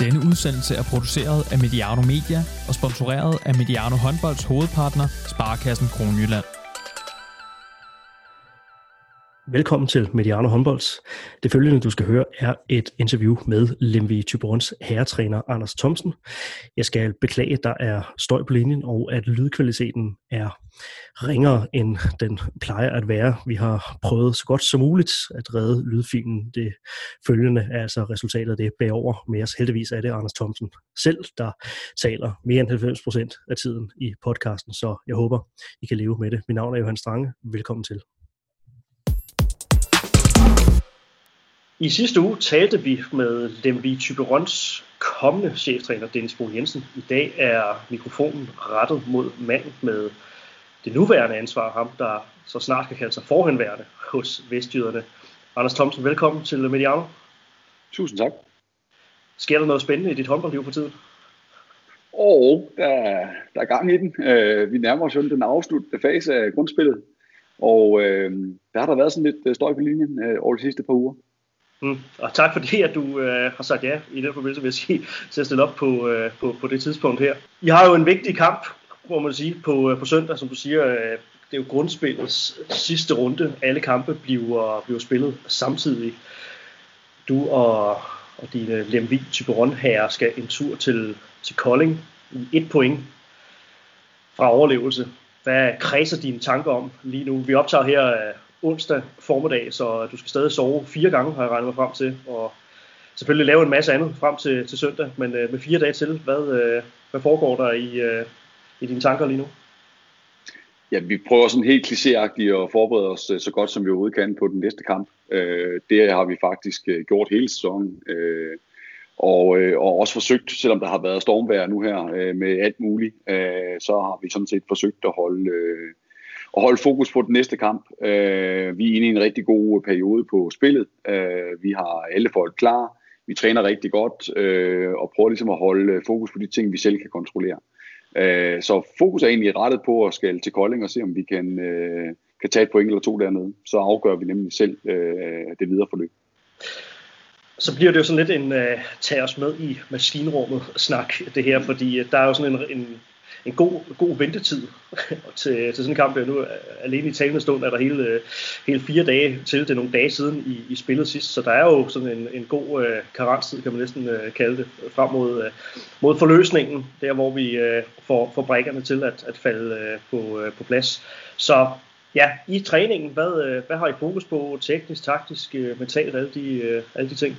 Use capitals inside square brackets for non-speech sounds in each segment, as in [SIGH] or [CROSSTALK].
Denne udsendelse er produceret af Mediano Media og sponsoreret af Mediano Håndbolds hovedpartner, Sparkassen Kronjylland. Velkommen til Mediano Håndbolds. Det følgende, du skal høre, er et interview med Lemvi Tyborns herretræner Anders Thomsen. Jeg skal beklage, at der er støj på linjen, og at lydkvaliteten er ringere, end den plejer at være. Vi har prøvet så godt som muligt at redde lydfilen. Det følgende er altså resultatet af det bagover med os. Heldigvis er det Anders Thomsen selv, der taler mere end 90 procent af tiden i podcasten, så jeg håber, I kan leve med det. Mit navn er Johan Strange. Velkommen til. I sidste uge talte vi med Lemvi Typerons kommende cheftræner Dennis Bo Jensen. I dag er mikrofonen rettet mod manden med det nuværende ansvar, ham der så snart kan kalde sig forhenværende hos Vestjyderne. Anders Thomsen, velkommen til Mediano. Tusind tak. Sker der noget spændende i dit håndboldliv for tiden? Og der, der er gang i den. Uh, vi nærmer os jo den afsluttende fase af grundspillet. Og uh, der har der været sådan lidt støj på linjen uh, over de sidste par uger. Mm. Og tak fordi, at du øh, har sagt ja i den forbindelse, vil jeg sige, [LAUGHS] til at stille op på, øh, på, på det tidspunkt her. I har jo en vigtig kamp, må man sige, på, øh, på søndag, som du siger. Øh, det er jo grundspillets sidste runde. Alle kampe bliver, bliver spillet samtidig. Du og, og dine Lemvi Typeron her skal en tur til, til Kolding i et point fra overlevelse. Hvad kredser dine tanker om lige nu? Vi optager her øh, onsdag formiddag, så du skal stadig sove fire gange, har jeg regnet mig frem til, og selvfølgelig lave en masse andet frem til, til søndag, men øh, med fire dage til, hvad, øh, hvad foregår der i, øh, i dine tanker lige nu? Ja, vi prøver sådan helt klichéagtigt at forberede os øh, så godt som vi overhovedet kan på den næste kamp. Øh, det har vi faktisk øh, gjort hele sæsonen. Øh, og, øh, og også forsøgt, selvom der har været stormvejr nu her øh, med alt muligt, øh, så har vi sådan set forsøgt at holde, øh, at holde fokus på den næste kamp. Øh, vi er inde i en rigtig god periode på spillet. Øh, vi har alle folk klar. Vi træner rigtig godt øh, og prøver ligesom at holde fokus på de ting, vi selv kan kontrollere. Øh, så fokus er egentlig rettet på at skal til Kolding og se, om vi kan, øh, kan tage et point eller to dernede. Så afgør vi nemlig selv øh, det videre forløb. Så bliver det jo sådan lidt en uh, tag os med i maskinrummet snak, det her, fordi øh, der er jo sådan en, en en god, god ventetid [LAUGHS] til, til sådan en kamp. Nu alene i talende stund er der hele, hele fire dage til. Det er nogle dage siden i, i spillet sidst, så der er jo sådan en, en god øh, karenstid, kan man næsten øh, kalde det, frem mod, øh, mod forløsningen, der hvor vi øh, får, får brækkerne til at, at falde øh, på, øh, på plads. Så ja, i træningen, hvad, uh, hvad har I fokus på teknisk, taktisk, øh, mentalt, alle de, øh, alle de ting?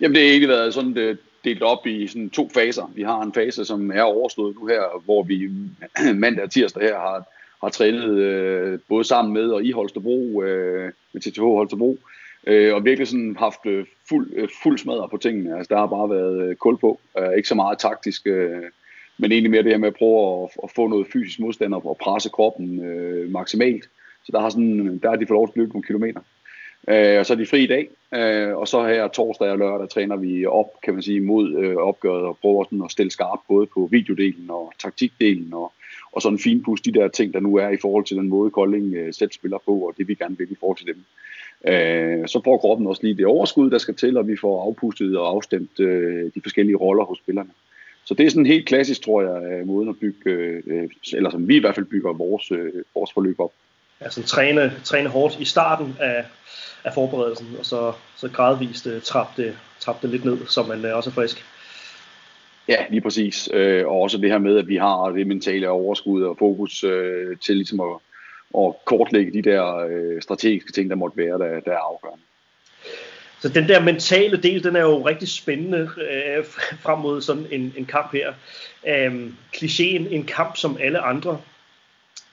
Jamen det har egentlig været sådan det, delt op i sådan to faser. Vi har en fase, som er overstået nu her, hvor vi [CLEARS THROAT] mandag og tirsdag her har, har trænet øh, både sammen med og i Holstebro, øh, med TTH Holstebro, øh, og virkelig sådan haft øh, fuld, øh, fuld smadret på tingene. Altså, der har bare været øh, kul på. Øh, ikke så meget taktisk, øh, men egentlig mere det her med at prøve at, at få noget fysisk modstand og presse kroppen øh, maksimalt. Så der har, sådan, der har de fået lov at løbe nogle kilometer. Øh, og så er de fri i dag, øh, og så her torsdag og lørdag træner vi op, kan man sige, mod øh, opgøret og prøver sådan at stille skarpt både på videodelen og taktikdelen og, og sådan finpudse de der ting, der nu er i forhold til den måde Kolding øh, selv spiller på, og det vi gerne vil i forhold til dem. Øh, så får kroppen også lige det overskud, der skal til, og vi får afpustet og afstemt øh, de forskellige roller hos spillerne. Så det er sådan helt klassisk, tror jeg, øh, måden at bygge, øh, øh, eller som vi i hvert fald bygger vores, øh, vores forløb op. Altså træne, træne hårdt i starten af, af forberedelsen, og så, så gradvist uh, trappe det, trappe det lidt ned, så man uh, også er frisk. Ja, lige præcis. Øh, og også det her med, at vi har det mentale overskud og fokus øh, til ligesom at, at kortlægge de der øh, strategiske ting, der måtte være, der, der er afgørende. Så den der mentale del, den er jo rigtig spændende øh, frem mod sådan en, en kamp her. Øh, klichéen, en kamp som alle andre,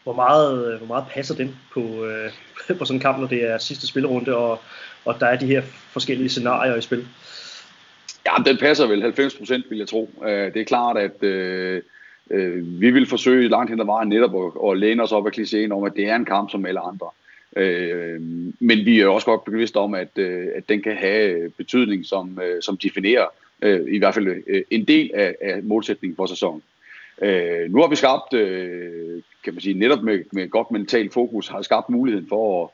hvor meget, øh, hvor meget passer den på, øh, [LAUGHS] på sådan en kamp, når det er sidste spillerunde, og, og der er de her forskellige scenarier i spil? Ja, den passer vel 90 procent, vil jeg tro. Øh, det er klart, at øh, øh, vi vil forsøge langt hen ad vejen netop at, at læne os op af klichéen om, at det er en kamp som alle andre. Øh, men vi er også godt bevidste om, at, øh, at den kan have betydning, som, øh, som definerer øh, i hvert fald øh, en del af, af målsætningen for sæsonen. Øh, nu har vi skabt, øh, kan man sige, netop med, med godt mentalt fokus, har skabt muligheden for at,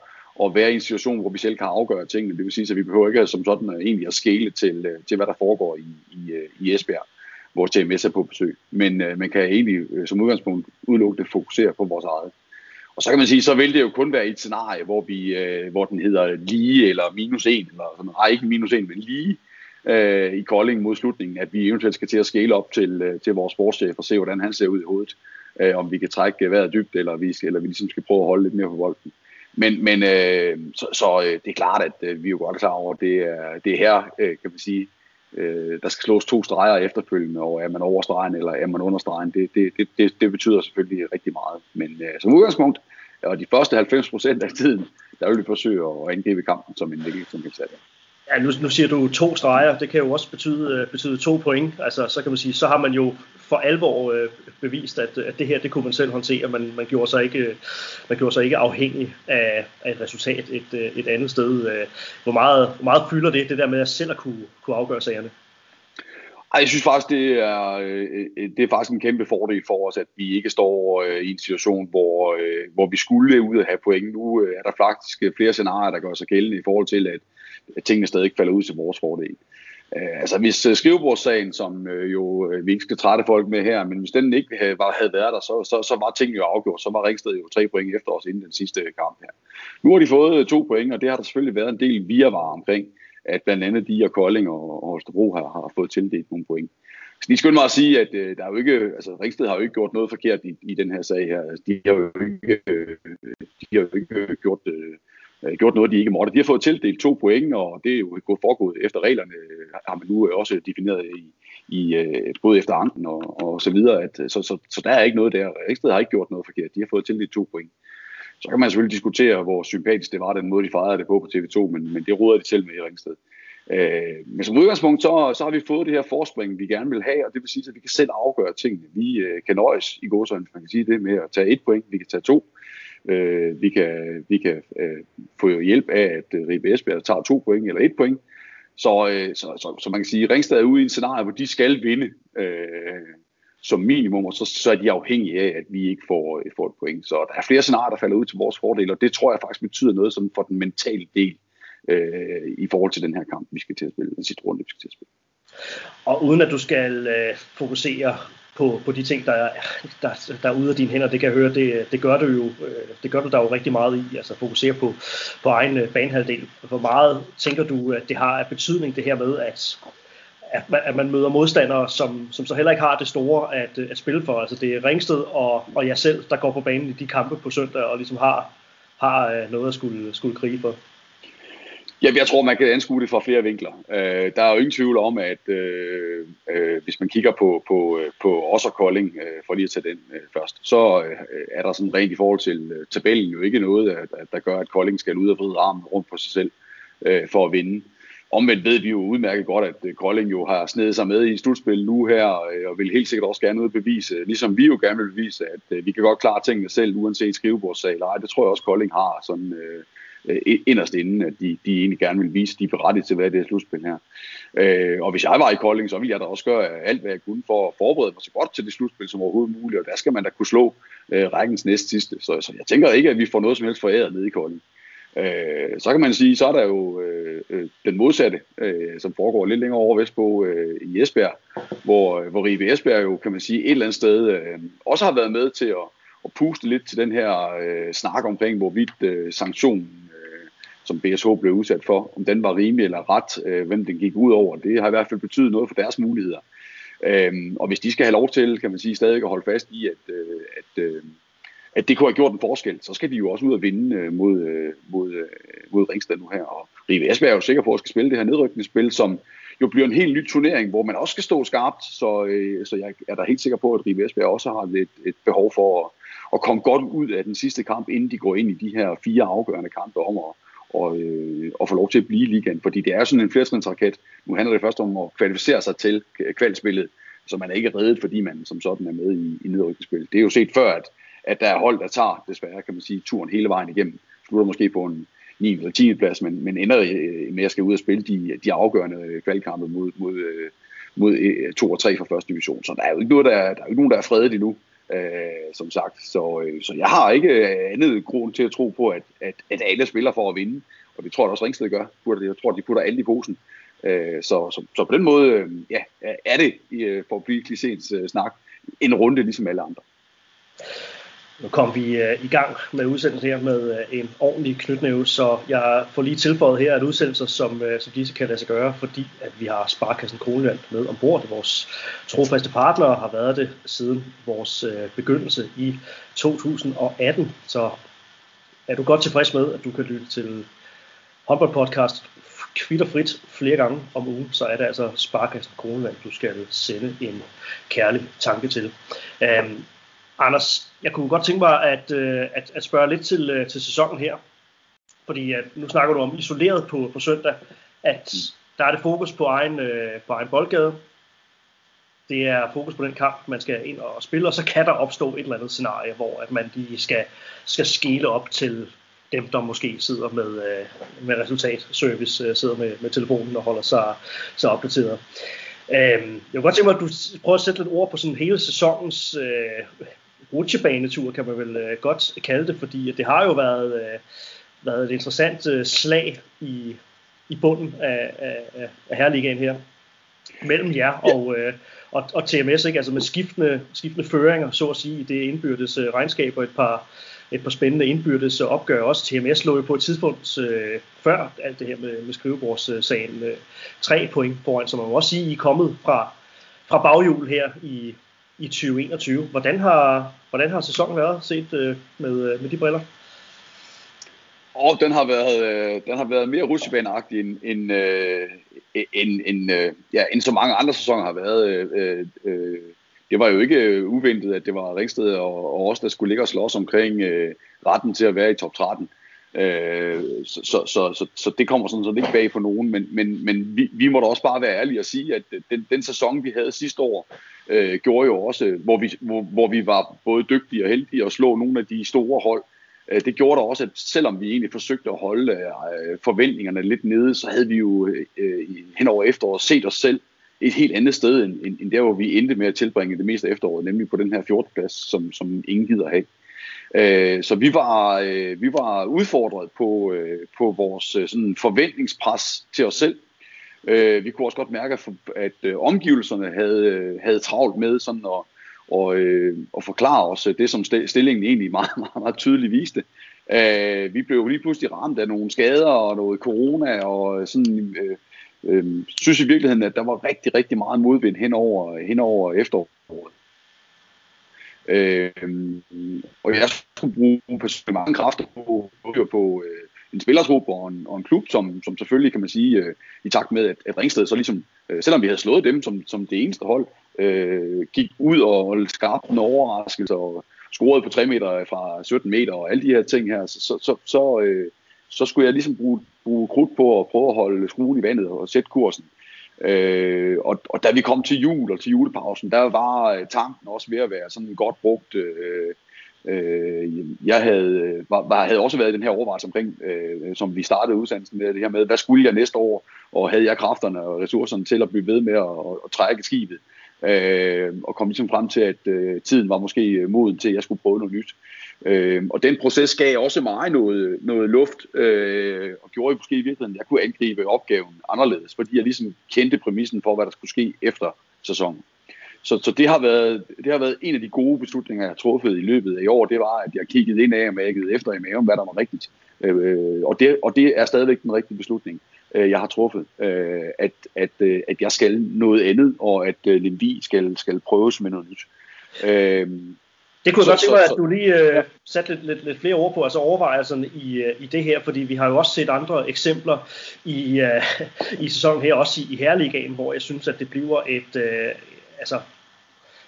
at være i en situation, hvor vi selv kan afgøre tingene. Det vil sige, at vi behøver ikke som sådan egentlig at skele til, øh, til hvad der foregår i, i, øh, i Esbjerg, hvor TMS er på besøg. Men øh, man kan egentlig som udgangspunkt udelukkende fokusere på vores eget. Og så kan man sige, så vil det jo kun være i et scenarie, hvor, vi, øh, hvor den hedder lige eller minus 1, eller sådan, nej ikke minus 1, men lige øh, i Kolding mod slutningen, at vi eventuelt skal til at scale op til, øh, til vores sportschef og se, hvordan han ser ud i hovedet. Øh, om vi kan trække vejret dybt, eller vi, eller vi ligesom skal prøve at holde lidt mere på bolden. Men, men øh, så, så øh, det er klart, at øh, vi er jo godt klar over, at det er, det er her, øh, kan man sige, øh, der skal slås to streger efterfølgende, og er man over stregen eller er man under stregen, det, det, det, det, det betyder selvfølgelig rigtig meget. Men øh, som udgangspunkt, og de første 90% af tiden, der vil vi forsøge at angribe kampen som en negativ som helst Ja, nu, nu siger du to streger, det kan jo også betyde, øh, betyde to point. Altså, så kan man sige, så har man jo for alvor øh, bevist, at, at det her, det kunne man selv håndtere. Man, man, gjorde, sig ikke, øh, man gjorde sig ikke afhængig af, af et resultat et, øh, et andet sted. Hvor meget, hvor meget fylder det, det der med at selv at kunne, kunne afgøre sagerne? Ej, jeg synes faktisk, det er, det er faktisk en kæmpe fordel for os, at vi ikke står i en situation, hvor, hvor vi skulle ud og have point. Nu er der faktisk flere scenarier, der gør sig gældende i forhold til, at tingene stadig ikke falder ud til vores fordel. Uh, altså hvis øh, skrivebordssagen, som øh, jo vi ikke skal trætte folk med her, men hvis den ikke havde, var, havde været der, så, så, så var tingene jo afgjort. Så var Ringsted jo tre point efter os inden den sidste kamp her. Nu har de fået to point, og det har der selvfølgelig været en del virvar omkring, at blandt andet de og Kolding og, og Holstebro har, har fået tildelt nogle point. Så lige skal mig at sige, at der er jo ikke, altså Ringsted har jo ikke gjort noget forkert i, i den her sag her. Altså, de har jo ikke, de har jo ikke gjort øh, øh, gjort noget, de ikke måtte. De har fået tildelt to point, og det er jo foregået efter reglerne, har man nu øh, også defineret i, i øh, både efter anken og, og så videre. At, øh, så, så, så der er ikke noget der. Ringsted har ikke gjort noget forkert. De har fået tildelt to point. Så kan man selvfølgelig diskutere, hvor sympatisk det var, den måde, de fejrede det på på TV2, men, men det råder de selv med i Ringsted. Øh, men som udgangspunkt, så, så har vi fået det her forspring, vi gerne vil have, og det vil sige, at vi kan selv afgøre tingene. Vi øh, kan nøjes i går, så man kan sige det, med at tage et point, vi kan tage to, Øh, vi kan, vi kan øh, få hjælp af, at øh, Ribe Esbjerg tager to point eller et point. Så, øh, så, så, så man kan sige, at Ringsted er ude i en scenarie, hvor de skal vinde øh, som minimum, og så, så er de afhængige af, at vi ikke får, øh, får et point. Så der er flere scenarier, der falder ud til vores fordel, og det tror jeg faktisk betyder noget sådan for den mentale del øh, i forhold til den her kamp, vi skal til at spille, den sidste runde, vi skal til at spille. Og uden at du skal øh, fokusere på, på de ting, der er, der, der er ude af dine hænder. Det kan jeg høre, det, det gør du jo øh, det gør du der jo rigtig meget i, altså fokusere på, på egen øh, banehalvdel. Hvor meget tænker du, at det har af betydning det her med, at, at, man, at man møder modstandere, som, som så heller ikke har det store at, at spille for. Altså det er Ringsted og, og jeg selv, der går på banen i de kampe på søndag og ligesom har, har øh, noget at skulle, skulle krige for. Ja, jeg tror, man kan anskue det fra flere vinkler. Øh, der er jo ingen tvivl om, at øh, øh, hvis man kigger på, på, øh, på os og Kolding, øh, for lige at tage den øh, først, så øh, er der sådan rent i forhold til øh, tabellen jo ikke noget, at, at der gør, at Kolding skal ud og vride armen rundt på sig selv øh, for at vinde. Omvendt ved vi jo udmærket godt, at øh, Kolding jo har snedet sig med i slutspil nu her, øh, og vil helt sikkert også gerne ud bevise, ligesom vi jo gerne vil bevise, at vi kan godt klare tingene selv, uanset skrivebordssag eller ej. Det tror jeg også, Kolding har sådan... Øh, øh, inderst inden, at de, de egentlig gerne vil vise, at de er berettiget til, hvad det er slutspil her. Øh, og hvis jeg var i Kolding, så ville jeg da også gøre alt, hvad jeg kunne for at forberede mig så godt til det slutspil som overhovedet muligt, og der skal man da kunne slå øh, rækkens næst sidste. Så, så jeg tænker ikke, at vi får noget som helst foræret nede i Kolding. Øh, så kan man sige, så er der jo øh, øh, den modsatte, øh, som foregår lidt længere over vestpå øh, i Esbjerg, hvor, øh, hvor Ribe Esbjerg jo, kan man sige, et eller andet sted øh, også har været med til at, at puste lidt til den her øh, snak omkring, hvorvidt øh, sanktionen som BSH blev udsat for, om den var rimelig eller ret, øh, hvem den gik ud over, det har i hvert fald betydet noget for deres muligheder. Øhm, og hvis de skal have lov til, kan man sige, stadig at holde fast i, at, øh, at, øh, at det kunne have gjort en forskel, så skal de jo også ud og vinde øh, mod, øh, mod, øh, mod Ringsted nu her. Og Rive Esbjerg er jo sikker på at skal spille det her nedrykningsspil, som jo bliver en helt ny turnering, hvor man også skal stå skarpt, så, øh, så jeg er da helt sikker på, at Rive Esbjerg også har et, et behov for at, at komme godt ud af den sidste kamp, inden de går ind i de her fire afgørende kampe om at, og, øh, og få lov til at blive i ligaen. Fordi det er sådan en flertrinsraket. Nu handler det først om at kvalificere sig til kvalspillet, så man er ikke reddet, fordi man som sådan er med i, i nedrykningsspillet. Det er jo set før, at, at der er hold, der tager, desværre kan man sige, turen hele vejen igennem. Slutter måske på en 9. eller 10. plads, men, men ender øh, med at skal ud og spille de, de afgørende kvalkampe mod, mod, øh, mod øh, 2 og 3 fra første division. Så der er jo ikke, noget, der, er, der er ikke nogen, der er fredet endnu øh, som sagt. Så, øh, så jeg har ikke øh, andet grund til at tro på, at, at, at alle spiller for at vinde, og det tror jeg også Ringsted gør. Jeg tror, de putter alle i posen. Øh, så, så, så på den måde øh, ja, er det, øh, for at blive klichéens øh, snak, en runde ligesom alle andre. Nu kom vi øh, i gang med udsendelsen her med øh, en ordentlig knytnæve, så jeg får lige tilføjet her, at udsendelser som, uh, som disse kan lade sig gøre, fordi at vi har Sparkassen Kroneland med ombord. Vores trofaste partnere har været det siden vores begyndelse i 2018. Så er du godt tilfreds med, at du kan lytte til håndboldpodcast kvitterfrit flere gange om ugen, så er det altså Sparkassen Kroneland, du skal sende en kærlig tanke til. Um, Anders, jeg kunne godt tænke mig at, øh, at, at spørge lidt til, øh, til sæsonen her. Fordi at, nu snakker du om isoleret på, på søndag, at der er det fokus på egen, øh, på egen boldgade. Det er fokus på den kamp, man skal ind og spille, og så kan der opstå et eller andet scenarie, hvor at man de skal, skal skele op til dem, der måske sidder med, øh, med resultatservice, øh, sidder med, med telefonen og holder sig, sig opdateret. Øh, jeg kunne godt tænke mig, at du prøver at sætte lidt ord på sådan hele sæsonens øh, rutsjebanetur, kan man vel øh, godt kalde det, fordi det har jo været, øh, været et interessant øh, slag i, i bunden af, af, af herligaen her, mellem jer og, øh, og, og TMS, ikke? altså med skiftende, skiftende føringer, så at sige, i det indbyrdes øh, regnskab og et par, et par spændende indbyrdes opgør også. TMS lå jo på et tidspunkt øh, før alt det her med, med skrivebordssagen øh, tre point foran, så man må også sige, I er kommet fra, fra baghjul her i, i 2021. Hvordan har, hvordan har sæsonen været set øh, med, øh, med de briller? Og den har været, øh, den har været mere rutsjebaneagtig end, end, øh, end, end, øh, ja, end så mange andre sæsoner har været. Øh, øh, øh, det var jo ikke uventet, at det var Ringsted og, og os, der skulle ligge og slås omkring øh, retten til at være i top 13. Øh, så, så, så, så, så det kommer sådan set ikke bag for nogen, men, men, men vi, vi må da også bare være ærlige og sige, at den, den sæson, vi havde sidste år, øh, gjorde jo også, hvor vi, hvor, hvor vi var både dygtige og heldige at slå nogle af de store hold, øh, det gjorde da også, at selvom vi egentlig forsøgte at holde øh, forventningerne lidt nede, så havde vi jo øh, hen over efteråret set os selv et helt andet sted, end, end, end der, hvor vi endte med at tilbringe det meste af efteråret, nemlig på den her 14. plads, som, som ingen gider have. Øh, så vi var, øh, vi var udfordret på, øh, på vores øh, sådan forventningspres til os selv. Øh, vi kunne også godt mærke, at, at øh, omgivelserne havde, øh, havde travlt med sådan at, og, øh, og forklare os øh, det, som stillingen egentlig meget, [LAUGHS] meget, meget tydeligt viste. Øh, vi blev lige pludselig ramt af nogle skader og noget corona, og sådan, øh, øh, synes i virkeligheden, at der var rigtig, rigtig meget modvind hen over, hen over efteråret. Øh, og jeg skulle bruge mange kræfter på, på, på øh, en spillertrup og en, og en klub, som, som selvfølgelig kan man sige, øh, i takt med, at, at Ringsted så ligesom, øh, selvom vi havde slået dem som, som det eneste hold, øh, gik ud og skabte en overraskelse og scorede på 3 meter fra 17 meter og alle de her ting her, så, så, så, så, øh, så skulle jeg ligesom bruge, bruge krudt på at prøve at holde skruen i vandet og sætte kursen. Øh, og, og da vi kom til jul og til julepausen, der var øh, tanken også ved at være sådan godt brugt. Øh, øh, jeg havde, var, havde også været i den her overvejelse omkring, øh, som vi startede udsendelsen med, det her med, hvad skulle jeg næste år, og havde jeg kræfterne og ressourcerne til at blive ved med at, at, at trække skibet. Øh, og kom ligesom frem til, at øh, tiden var måske øh, moden til, at jeg skulle prøve noget nyt. Øh, og den proces gav også mig noget, noget luft, øh, og gjorde måske i virkeligheden, at jeg kunne angribe opgaven anderledes, fordi jeg ligesom kendte præmissen for, hvad der skulle ske efter sæsonen. Så, så det, har været, det har været en af de gode beslutninger, jeg har truffet i løbet af i år, det var, at jeg kiggede ind af og mærkede efter i maven, hvad der var rigtigt. Øh, og, det, og det er stadigvæk den rigtige beslutning, øh, jeg har truffet, øh, at, at, øh, at jeg skal noget andet, og at øh, Lemvi skal, skal prøves med noget nyt. Øh, det kunne jeg godt tænke mig, at du lige uh, satte lidt, lidt, lidt flere ord på, altså overvejelserne i, uh, i det her, fordi vi har jo også set andre eksempler i, uh, [LAUGHS] i sæsonen her, også i, i Herligaen, hvor jeg synes, at det bliver et, uh, altså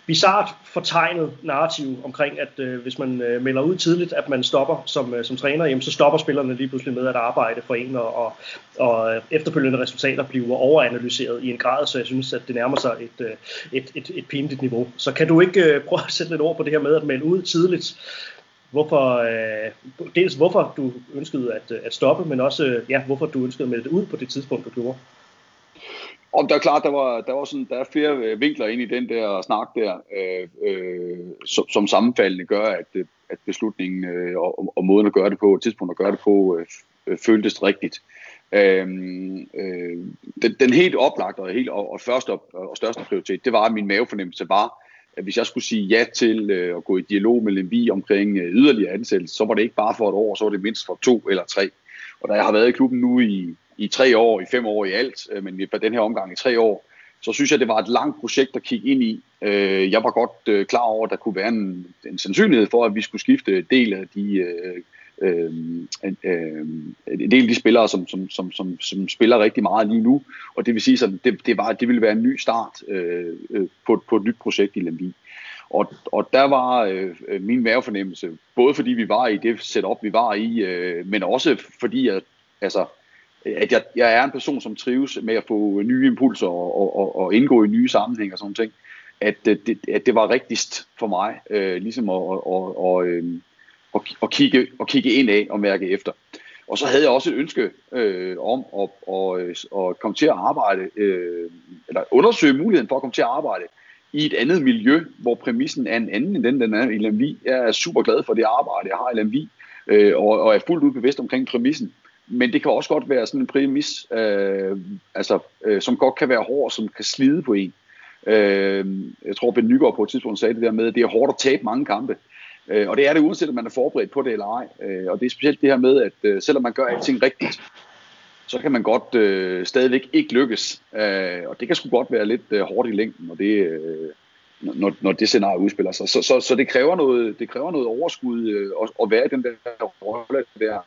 bizart fortegnet narrativ omkring, at øh, hvis man øh, melder ud tidligt, at man stopper som, øh, som træner, jamen, så stopper spillerne lige pludselig med at arbejde for en, og, og, og efterfølgende resultater bliver overanalyseret i en grad, så jeg synes, at det nærmer sig et, øh, et, et, et pinligt niveau. Så kan du ikke øh, prøve at sætte lidt ord på det her med at melde ud tidligt, hvorfor, øh, dels hvorfor du ønskede at, øh, at stoppe, men også øh, ja, hvorfor du ønskede at melde det ud på det tidspunkt, du gjorde? Og der er klart, der var, der var sådan, der er flere øh, vinkler ind i den der snak der, øh, øh, som, som sammenfaldende gør, at, øh, at beslutningen øh, og, og måden at gøre det på, tidspunkt at gøre det på, øh, øh føltes rigtigt. Øh, øh, den, den helt oplagte og, helt, og, og første og, og største prioritet, det var, at min mavefornemmelse var, at hvis jeg skulle sige ja til øh, at gå i dialog med Lemvi omkring øh, yderligere ansættelse, så var det ikke bare for et år, så var det mindst for to eller tre. Og da jeg har været i klubben nu i, i tre år, i fem år i alt, øh, men på den her omgang i tre år, så synes jeg, det var et langt projekt at kigge ind i. Øh, jeg var godt øh, klar over, at der kunne være en, en sandsynlighed for, at vi skulle skifte del af de øh, øh, øh, en del af de spillere, som, som, som, som, som spiller rigtig meget lige nu, og det vil sige, at det, det, var, det ville være en ny start øh, øh på, på et nyt projekt i Lemby. Og, og der var øh, min mavefornemmelse, både fordi vi var i det setup, vi var i, øh, men også fordi, at, altså, at jeg, jeg er en person, som trives med at få nye impulser og, og, og, og indgå i nye sammenhænge og sådan ting, at øh, det, at det var rigtigst for mig, øh, ligesom at, og, og, øh, og, og, kigge, og kigge ind af og mærke efter. Og så havde jeg også et ønske øh, om at, og, øh, at komme til at arbejde, øh, eller undersøge muligheden for at komme til at arbejde i et andet miljø, hvor præmissen er en anden end den, den er i LMV. Jeg er super glad for det arbejde, jeg har i LMV, øh, og, og er fuldt ud bevidst omkring præmissen. Men det kan også godt være sådan en præmis, øh, altså, øh, som godt kan være hård, som kan slide på en. Øh, jeg tror, Ben Nygaard på et tidspunkt sagde det der med, at det er hårdt at tabe mange kampe. Øh, og det er det uanset om man er forberedt på det eller ej. Øh, og det er specielt det her med, at øh, selvom man gør alting rigtigt, så kan man godt øh, stadigvæk ikke lykkes. Øh, og det kan sgu godt være lidt øh, hårdt i længden, når det, øh, når, når det scenarie udspiller sig. Så, så, så det, kræver noget, det kræver noget overskud øh, at, at være i den der rolle der.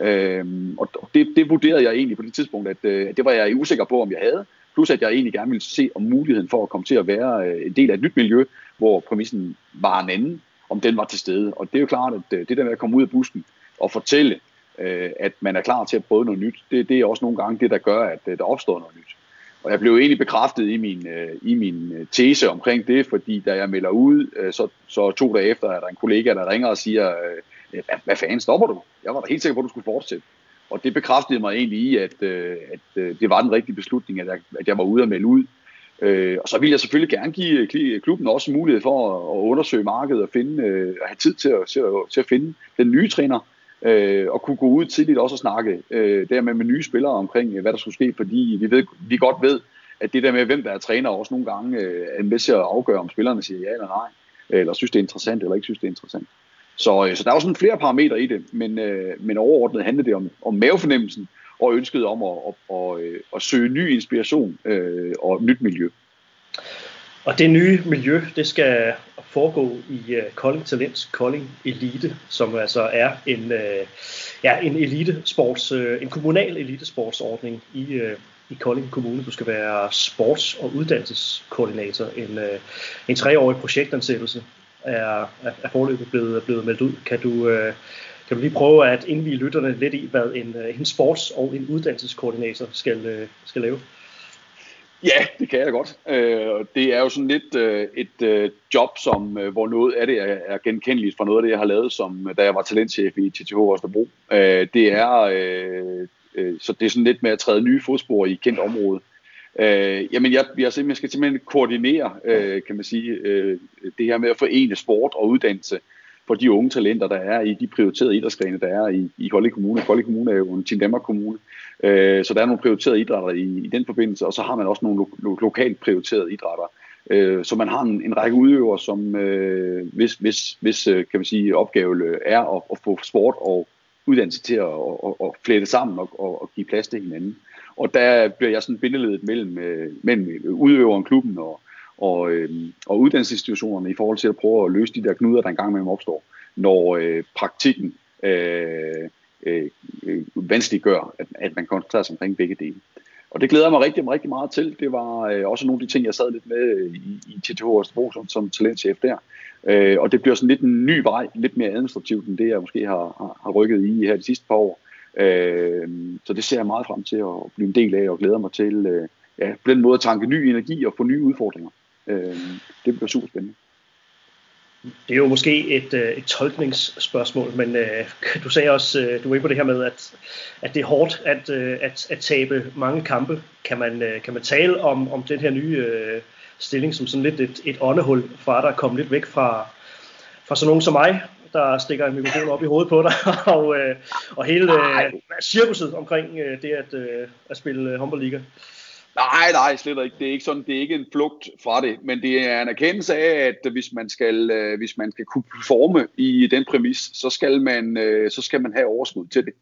Øh, og det, det vurderede jeg egentlig på det tidspunkt, at, øh, at det var jeg usikker på, om jeg havde. Plus at jeg egentlig gerne ville se om muligheden for at komme til at være øh, en del af et nyt miljø, hvor præmissen var en anden om den var til stede. Og det er jo klart, at øh, det der med at komme ud af busken og fortælle, øh, at man er klar til at prøve noget nyt, det, det er også nogle gange det, der gør, at øh, der opstår noget nyt. Og jeg blev egentlig bekræftet i min, i min tese omkring det, fordi da jeg melder ud, så, så to dage efter er der en kollega, der ringer og siger, hvad, hvad fanden stopper du? Jeg var da helt sikker på, at du skulle fortsætte. Og det bekræftede mig egentlig i, at, at det var den rigtige beslutning, at jeg, at jeg var ude at melde ud. Øh, og så vil jeg selvfølgelig gerne give øh, øh, klubben også mulighed for at, at undersøge markedet og finde, øh, have tid til at, til, at, til at finde den nye træner, øh, og kunne gå ud tidligt også og snakke øh, dermed med nye spillere omkring, øh, hvad der skulle ske, fordi vi, ved, vi godt ved, at det der med, hvem der er træner, også nogle gange øh, er med til at afgøre, om spillerne siger ja eller nej, eller synes det er interessant, eller ikke synes det er interessant. Så, øh, så der er jo sådan flere parametre i det, men, øh, men overordnet handler det om, om mavefornemmelsen, og ønsket om at, at, at, øh, at, søge ny inspiration øh, og nyt miljø. Og det nye miljø, det skal foregå i uh, Kolding Talents Kolding Elite, som altså er en, uh, ja, en elitesports, uh, en kommunal elitesportsordning i, uh, i Kolding Kommune. Du skal være sports- og uddannelseskoordinator. En, uh, en treårig projektansættelse er, er, er forløbet blevet, blevet meldt ud. Kan du, uh, kan du lige prøve at indvige lytterne lidt i, hvad en, øh, en sports- og en uddannelseskoordinator skal, øh, skal lave? Ja, det kan jeg da godt. Øh, det er jo sådan lidt et job, som, hvor noget af det er genkendeligt fra noget af det, jeg har lavet, som da jeg var talentchef i TTH Østerbro. Det er, så det er sådan lidt med at træde nye fodspor i et kendt område. jamen, jeg, jeg, jeg skal simpelthen koordinere, kan man sige, det her med at forene sport og uddannelse for de unge talenter, der er i de prioriterede idrætsgrene, der er i, i Kolding Kommune. Kolding Kommune er jo en Team Danmark Kommune, øh, så der er nogle prioriterede idrætter i, i den forbindelse, og så har man også nogle lo- lo- lokalt prioriterede idrætter. Øh, så man har en, en række udøvere, som øh, hvis, hvis, hvis øh, kan man sige, opgave øh, er at, at få sport og uddannelse til at, at, at flette sammen og, og, og give plads til hinanden. Og der bliver jeg sådan bindeledet mellem, øh, mellem udøveren, klubben og, og, øh, og uddannelsesinstitutionerne i forhold til at prøve at løse de der knuder, der engang imellem opstår, når øh, praktikken øh, øh, øh vanskeliggør, at, at man koncentrerer sig omkring begge dele. Og det glæder mig rigtig, rigtig meget til. Det var øh, også nogle af de ting, jeg sad lidt med øh, i, i TTH Østerbro som, som talentchef der. Øh, og det bliver sådan lidt en ny vej, lidt mere administrativt end det, jeg måske har, har, har rykket i her de sidste par år. Øh, så det ser jeg meget frem til at blive en del af, og glæder mig til øh, ja, på den måde at tanke ny energi og få nye udfordringer. Øh, det bliver super spændende. Det er jo måske et, øh, et tolkningsspørgsmål, men øh, du sagde også, øh, du var inde på det her med, at, at det er hårdt at, øh, at, at tabe mange kampe. Kan man, øh, kan man tale om, om den her nye øh, stilling som sådan lidt et, et åndehul fra dig, at komme lidt væk fra, fra sådan nogen som mig, der stikker en mikrofon op i hovedet på dig, [LAUGHS] og, øh, og hele øh, cirkuset omkring øh, det at, øh, at spille øh, håndboldliga? Nej, nej, slet ikke. Det er ikke sådan, det er ikke en flugt fra det, men det er en erkendelse af, at hvis man skal, øh, hvis man skal kunne performe i den præmis, så skal man, øh, så skal man have overskud til det.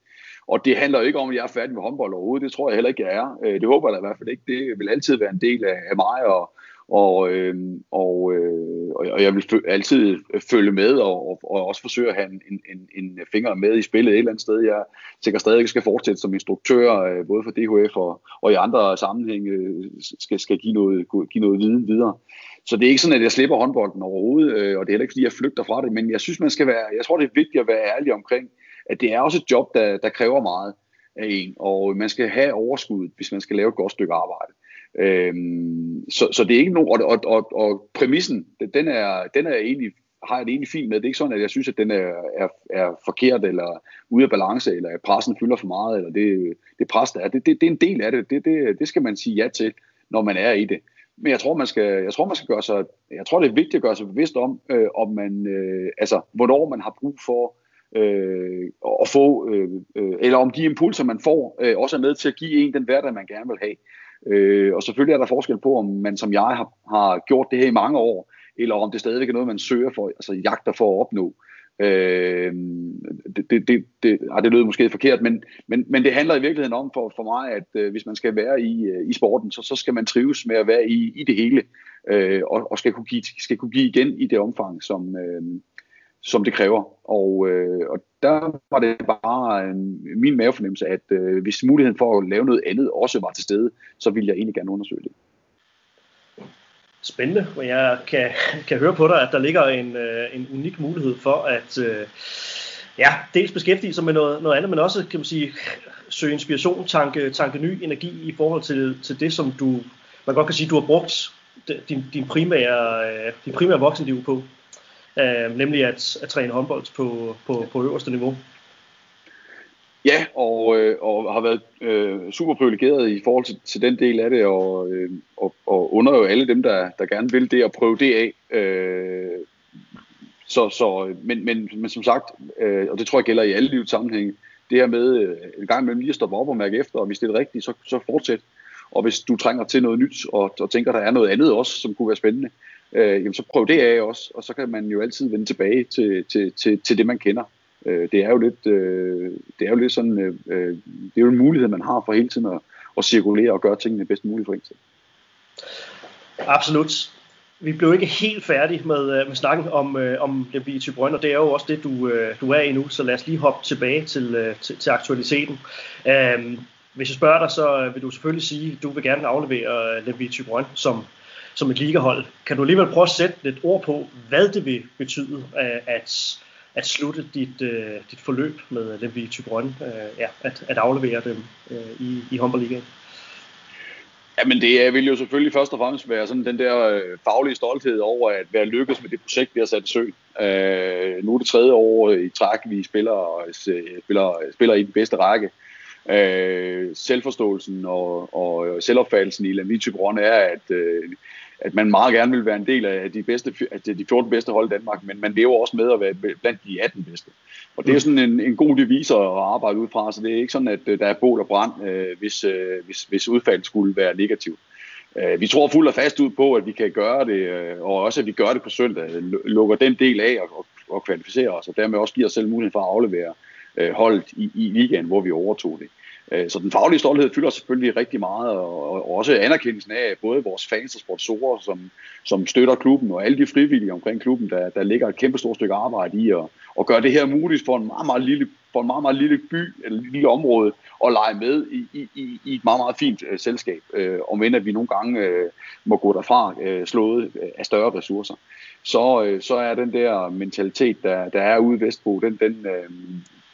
Og det handler jo ikke om, at jeg er færdig med håndbold overhovedet. Det tror jeg heller ikke, jeg er. Øh, det håber jeg da i hvert fald ikke. Det vil altid være en del af mig og, Øhm, og, øh, og, øh, og jeg vil altid følge med og, og, og også forsøge at have en, en, en finger med i spillet et eller andet sted. Jeg sikkert stadig, jeg skal fortsætte som instruktør, øh, både for DHF og, og i andre sammenhænge, øh, skal, skal give, noget, give noget viden videre. Så det er ikke sådan, at jeg slipper håndbolden overhovedet, øh, og det er heller ikke, fordi jeg flygter fra det, men jeg synes, man skal være, jeg tror, det er vigtigt at være ærlig omkring, at det er også et job, der, der kræver meget af en, og man skal have overskud, hvis man skal lave et godt stykke arbejde. Øhm, så, så det er ikke nogen, og, og, og, og præmissen, den er, den er egentlig, har jeg det egentlig fint med. Det er ikke sådan, at jeg synes, at den er, er, er forkert, eller ude af balance, eller at pressen fylder for meget, eller det, det pres, der er. Det, det, det er en del af det. Det, det. det skal man sige ja til, når man er i det. Men jeg tror, man skal, jeg tror, man skal gøre sig, jeg tror, det er vigtigt at gøre sig bevidst om, øh, om man, øh, altså, hvornår man har brug for øh, at få, øh, øh, eller om de impulser, man får, øh, også er med til at give en den hverdag, man gerne vil have. Øh, og selvfølgelig er der forskel på, om man som jeg har, har gjort det her i mange år, eller om det stadigvæk er noget, man søger for, altså jagter for at opnå. Øh, det, det, det, det, ah, det lød måske forkert, men, men, men det handler i virkeligheden om for, for mig, at øh, hvis man skal være i, øh, i sporten, så, så skal man trives med at være i, i det hele, øh, og, og skal, kunne give, skal kunne give igen i det omfang, som, øh, som det kræver. Og, øh, og der var det bare en, min mavefornemmelse, at øh, hvis muligheden for at lave noget andet også var til stede, så ville jeg egentlig gerne undersøge det. Spændende, og jeg kan, kan høre på dig, at der ligger en, øh, en unik mulighed for at øh, ja, dels beskæftige sig med noget, noget andet, men også kan man sige, søge inspiration, tanke, tanke ny energi i forhold til, til det, som du, man godt kan sige, du har brugt din, din primære, øh, din primære voksenliv på øh, nemlig at, at træne håndbold på, på, på øverste niveau. Ja, og, øh, og har været øh, super privilegeret i forhold til, til den del af det, og, øh, og, og under jo alle dem, der, der gerne vil det, og prøve det af. Øh, så, så, men, men, men som sagt, øh, og det tror jeg gælder i alle livets sammenhænge, det her med øh, en gang imellem lige at stoppe op og mærke efter, og hvis det er rigtigt, så, så fortsæt. Og hvis du trænger til noget nyt, og, og tænker, der er noget andet også, som kunne være spændende, øh, jamen så prøv det af også, og så kan man jo altid vende tilbage til, til, til, til det, man kender. Øh, det er jo lidt, øh, det er jo lidt sådan, øh, øh det er jo en mulighed, man har for hele tiden at, at cirkulere og gøre tingene bedst muligt for en selv. Absolut. Vi blev ikke helt færdige med, øh, med snakken om, øh, om Lemby Tybrøn, og det er jo også det, du, øh, du er i nu, så lad os lige hoppe tilbage til, øh, til, til aktualiteten. Øh, hvis jeg spørger dig, så øh, vil du selvfølgelig sige, at du vil gerne aflevere øh, Lemby Tybrøn som som et ligahold. Kan du alligevel prøve at sætte lidt ord på, hvad det vil betyde øh, at, at slutte dit, dit forløb med Lemby Tybrøn, ja, at, at aflevere dem i, i, i Ja, Jamen det vil jo selvfølgelig først og fremmest være sådan den der faglige stolthed over at være lykkedes med det projekt, vi har sat i søen. Øh, nu er det tredje år i træk, vi spiller, spiller, spiller i den bedste række. Øh, selvforståelsen og, og selvopfattelsen i Lamit Tybrøn er, at øh, at man meget gerne vil være en del af de, bedste, altså de 14 bedste hold i Danmark, men man lever også med at være blandt de 18 bedste. Og det er sådan en, en god devise at arbejde ud fra, så det er ikke sådan, at øh, der er bål og brand, øh, hvis, øh, hvis, hvis udfaldet skulle være negativt. Øh, vi tror fuldt og fast ud på, at vi kan gøre det, øh, og også at vi gør det på søndag, lukker den del af og, og, og kvalificerer os, og dermed også giver os selv mulighed for at aflevere øh, Øh, holdet i, i ligaen, hvor vi overtog det. Øh, så den faglige stolthed fylder selvfølgelig rigtig meget, og også anerkendelsen af både vores fans og sponsorer, som, som støtter klubben, og alle de frivillige omkring klubben, der, der ligger et kæmpe stort stykke arbejde i at, at gøre det her muligt for en meget, meget lille, for en meget, meget lille by eller lille område at lege med i, i, i et meget, meget fint uh, selskab, uh, om end at vi nogle gange uh, må gå derfra uh, slået af større ressourcer. Så, uh, så er den der mentalitet, der, der er ude vestpå, den, den,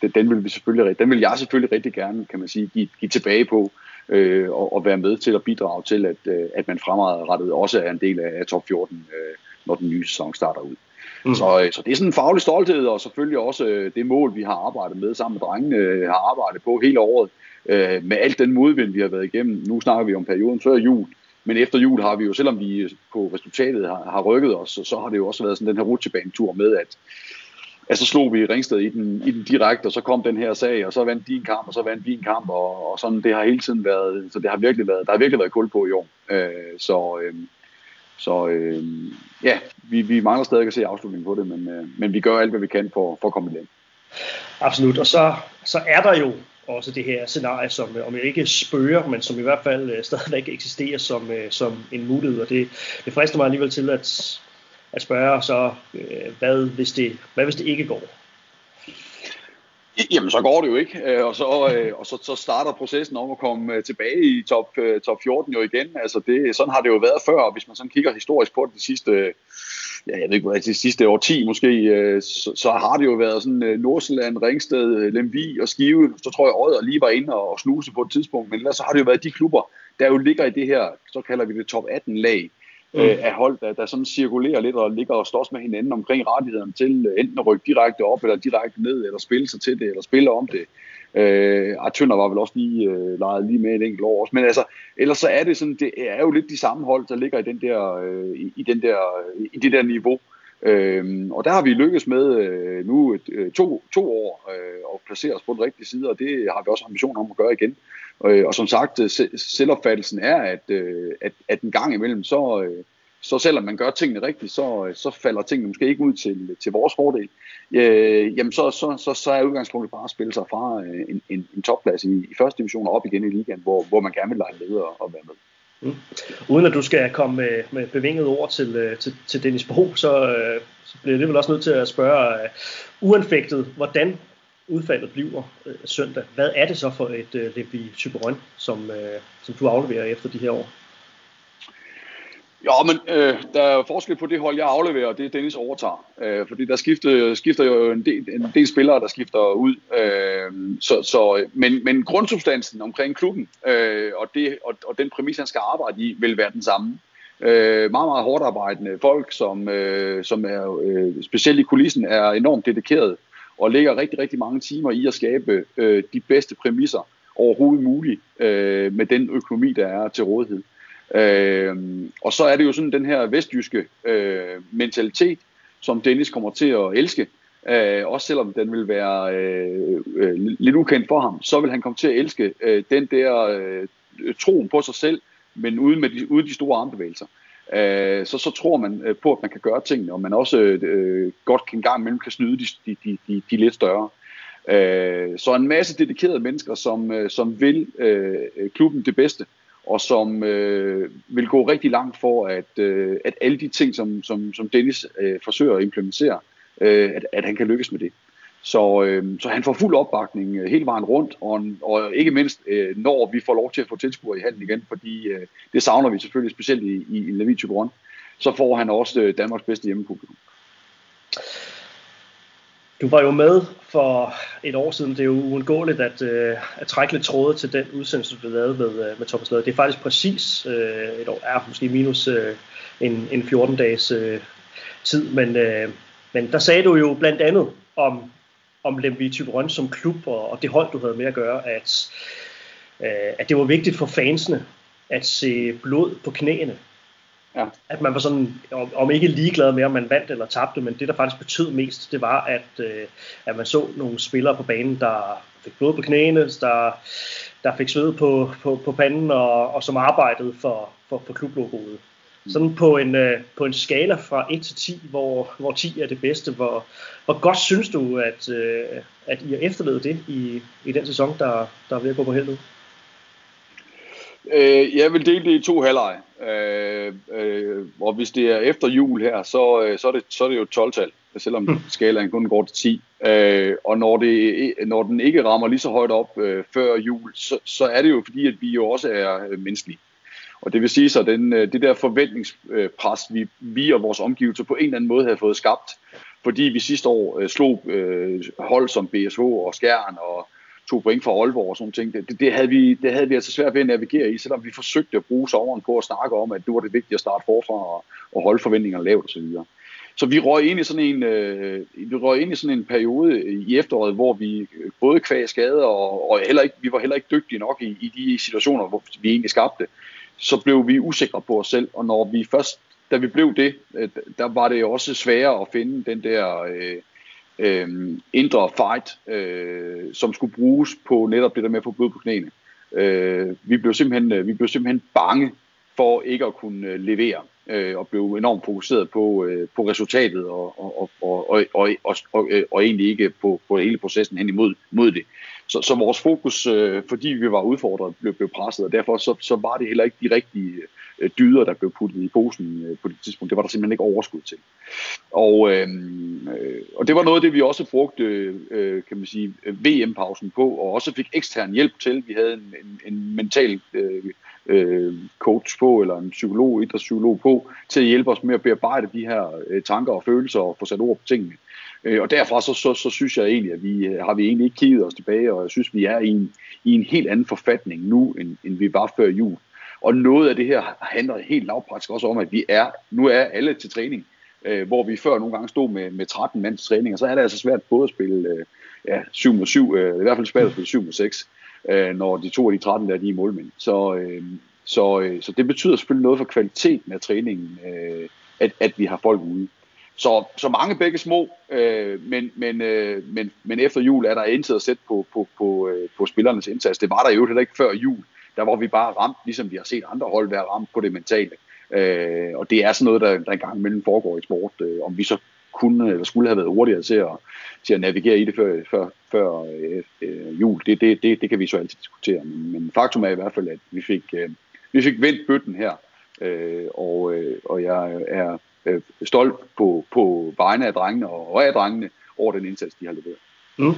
den, den vil vi selvfølgelig, den vil jeg selvfølgelig rigtig gerne, kan man sige, give, give tilbage på øh, og, og være med til at bidrage til, at, øh, at man fremadrettet også er en del af, af top 14, øh, når den nye sæson starter ud. Mm. Så, øh, så det er sådan en faglig stolthed, og selvfølgelig også øh, det mål, vi har arbejdet med sammen med drengene, øh, har arbejdet på hele året, øh, med alt den modvind, vi har været igennem. Nu snakker vi om perioden før jul, men efter jul har vi jo, selvom vi på resultatet har, har rykket os, så, så har det jo også været sådan den her rutsjebanetur med, at ja, så slog vi Ringsted i den, i den direkte, og så kom den her sag, og så vandt de en kamp, og så vandt vi en kamp, og, og sådan, det har hele tiden været, så det har virkelig været, der har virkelig været kul på i år. Øh, så øh, så øh, ja, vi, vi mangler stadig at se afslutningen på det, men, øh, men vi gør alt, hvad vi kan for, for at komme ind. Absolut, og så, så er der jo også det her scenarie, som øh, om jeg ikke spørger, men som i hvert fald øh, stadigvæk eksisterer som, øh, som en mulighed, og det, det frister mig alligevel til at, at spørge så, øh, hvad, hvis det, hvad hvis det ikke går? Jamen, så går det jo ikke, øh, og så, øh, og så, så starter processen om at komme øh, tilbage i top, top 14 jo igen. Altså det, sådan har det jo været før, og hvis man sådan kigger historisk på det de sidste, ja, jeg ved ikke, hvad de sidste år 10 måske, så, så har det jo været sådan Nordsjælland, Ringsted, Lemvi og Skive. Så tror jeg, Odder lige var inde og snuse på et tidspunkt, men ellers så har det jo været de klubber, der jo ligger i det her, så kalder vi det top 18 lag, mm. øh, af hold, der, der sådan cirkulerer lidt og ligger og slås med hinanden omkring rettighederne til øh, enten at rykke direkte op eller direkte ned, eller spille sig til det, eller spille om det. Øh, Tønder var vel også lige øh, lejet lige med et enkelt år også. Men altså, ellers så er det sådan, det er jo lidt de samme hold, der ligger i, den der, øh, i, i, den der, i det der niveau. Øhm, og der har vi lykkes med øh, nu et, øh, to, to år øh, at placere os på den rigtige side, og det har vi også ambition om at gøre igen. Øh, og som sagt, øh, selvopfattelsen er, at, øh, at, at en gang imellem, så, øh, så selvom man gør tingene rigtigt, så, øh, så falder tingene måske ikke ud til, til vores fordel. Øh, jamen så, så, så, så er udgangspunktet bare at spille sig fra øh, en, en, en topplads i, i første division og op igen i ligaen, hvor, hvor man gerne vil lege med og, og være med. Mm. Uden at du skal komme med, med bevinget ord til, til, til Dennis Bro, så, så bliver det vel også nødt til at spørge uh, uanfægtet, hvordan udfaldet bliver øh, søndag, hvad er det så for et øh, Levi Typeron, som, øh, som du afleverer efter de her år? Ja, men øh, der er forskel på det hold, jeg afleverer, og det Dennis overtager. Øh, fordi der skifter, skifter jo en del, en del spillere, der skifter ud. Øh, så, så, men, men grundsubstansen omkring klubben, øh, og, det, og, og den præmis, han skal arbejde i, vil være den samme. Øh, meget, meget hårdt arbejdende folk, som, øh, som er øh, specielt i kulissen, er enormt dedikeret og lægger rigtig, rigtig mange timer i at skabe øh, de bedste præmisser overhovedet muligt øh, med den økonomi, der er til rådighed. Øh, og så er det jo sådan den her vestjyske øh, mentalitet, som Dennis kommer til at elske, øh, også selvom den vil være øh, øh, lidt ukendt for ham, så vil han komme til at elske øh, den der øh, troen på sig selv, men uden, med de, uden de store armbevægelser øh, så, så tror man øh, på, at man kan gøre tingene, og man også øh, godt kan gang imellem kan snyde de, de, de, de, de lidt større. Øh, så en masse dedikerede mennesker, som, øh, som vil øh, klubben det bedste, og som øh, vil gå rigtig langt for, at, øh, at alle de ting, som, som, som Dennis øh, forsøger at implementere, øh, at, at han kan lykkes med det. Så, øh, så han får fuld opbakning øh, hele vejen rundt, og, og ikke mindst øh, når vi får lov til at få tilskuere i handen igen, fordi øh, det savner vi selvfølgelig specielt i, i, i Levi Grøn, så får han også øh, Danmarks bedste hjemmepublikum. Du var jo med for et år siden. Det er jo uundgåeligt at, øh, at trække lidt tråde til den udsendelse, du lavede med, øh, med Thomas Lade. Det er faktisk præcis øh, et år, er måske minus øh, en, en 14-dages øh, tid, men, øh, men der sagde du jo blandt andet om om Lemvi Typerøn som klub og, og det hold, du havde med at gøre, at, øh, at det var vigtigt for fansene at se blod på knæene. Ja. At man var sådan, om, om ikke ligeglad med, om man vandt eller tabte, men det, der faktisk betød mest, det var, at, øh, at man så nogle spillere på banen, der fik blod på knæene, der, der fik sved på, på, på panden, og, og som arbejdede for, for, for klublogoet. Sådan på en, øh, på en skala fra 1 til 10, hvor, hvor 10 er det bedste, hvor, hvor godt synes du, at, øh, at I har efterlevet det i, i den sæson, der, der er ved at gå på helvede? Øh, jeg vil dele det i to halvleje. Øh, øh, og hvis det er efter jul her, så, øh, så, er, det, så er det jo 12-tal, selvom hmm. skalaen kun går til 10. Øh, og når, det, når den ikke rammer lige så højt op øh, før jul, så, så er det jo fordi, at vi jo også er menneskelige. Og det vil sige så, den, øh, det der forventningspres, vi, vi og vores omgivelser på en eller anden måde havde fået skabt, fordi vi sidste år øh, slog øh, hold som BSH og Skjern og tog point for Aalborg og sådan ting, det, det, havde vi, det havde vi altså svært ved at navigere i, selvom vi forsøgte at bruge sommeren på at snakke om, at nu var det vigtigt at starte forfra og, og holde forventningerne lavt osv. så vi røg ind i sådan en, øh, vi røg ind i sådan en periode i efteråret, hvor vi øh, både kvæg skader, og, og heller ikke, vi var heller ikke dygtige nok i, i de situationer, hvor vi egentlig skabte. Så blev vi usikre på os selv, og når vi først, da vi blev det, øh, der var det også sværere at finde den der øh, øh, indre fight, øh, som skulle bruges på netop det der med at få blod på knæene. Øh, vi, blev simpelthen, øh, vi blev simpelthen bange for ikke at kunne øh, levere øh, og blev enormt fokuseret på, øh, på resultatet og, og, og, og, og, og, og, og, og egentlig ikke på, på hele processen hen imod mod det. Så, så vores fokus, øh, fordi vi var udfordret, blev, blev presset, og derfor så, så var det heller ikke de rigtige øh, dyder, der blev puttet i posen øh, på det tidspunkt. Det var der simpelthen ikke overskud til. Og, øh, øh, og det var noget af det, vi også brugte øh, kan man sige, VM-pausen på, og også fik ekstern hjælp til. Vi havde en, en, en mental øh, øh, coach på, eller en psykolog, idrætspsykolog på, til at hjælpe os med at bearbejde de her øh, tanker og følelser og få sat ord på tingene. Øh, Øh, og derfra så, så, så synes jeg egentlig, at vi øh, har vi egentlig ikke kigget os tilbage, og jeg synes, vi er i en, i en helt anden forfatning nu, end, end vi var før jul. Og noget af det her handler helt lavpraktisk også om, at vi er, nu er alle til træning, øh, hvor vi før nogle gange stod med, med 13 mands træning, og så er det altså svært både at spille øh, ja, 7 mod 7, øh, i hvert fald svært at spille 7 mod 6, øh, når de to af de 13 der de er i målmænd. Så, øh, så, øh, så det betyder selvfølgelig noget for kvaliteten af træningen, øh, at, at vi har folk ude. Så, så mange begge små, øh, men, men, øh, men, men efter jul er der intet at sætte på, på, på, øh, på spillernes indsats. Det var der jo heller ikke før jul. Der var vi bare ramt, ligesom vi har set andre hold være ramt på det mentale. Øh, og det er sådan noget, der, der engang imellem foregår i sport. Øh, om vi så kunne eller skulle have været hurtigere til at, til at navigere i det før, før, før øh, øh, jul, det, det, det, det kan vi så altid diskutere. Men, men faktum er i hvert fald, at vi fik, øh, vi fik vendt bøtten her, øh, og, øh, og jeg er øh, stolt på, på vegne af drengene og af drengene over den indsats, de har leveret. Mm.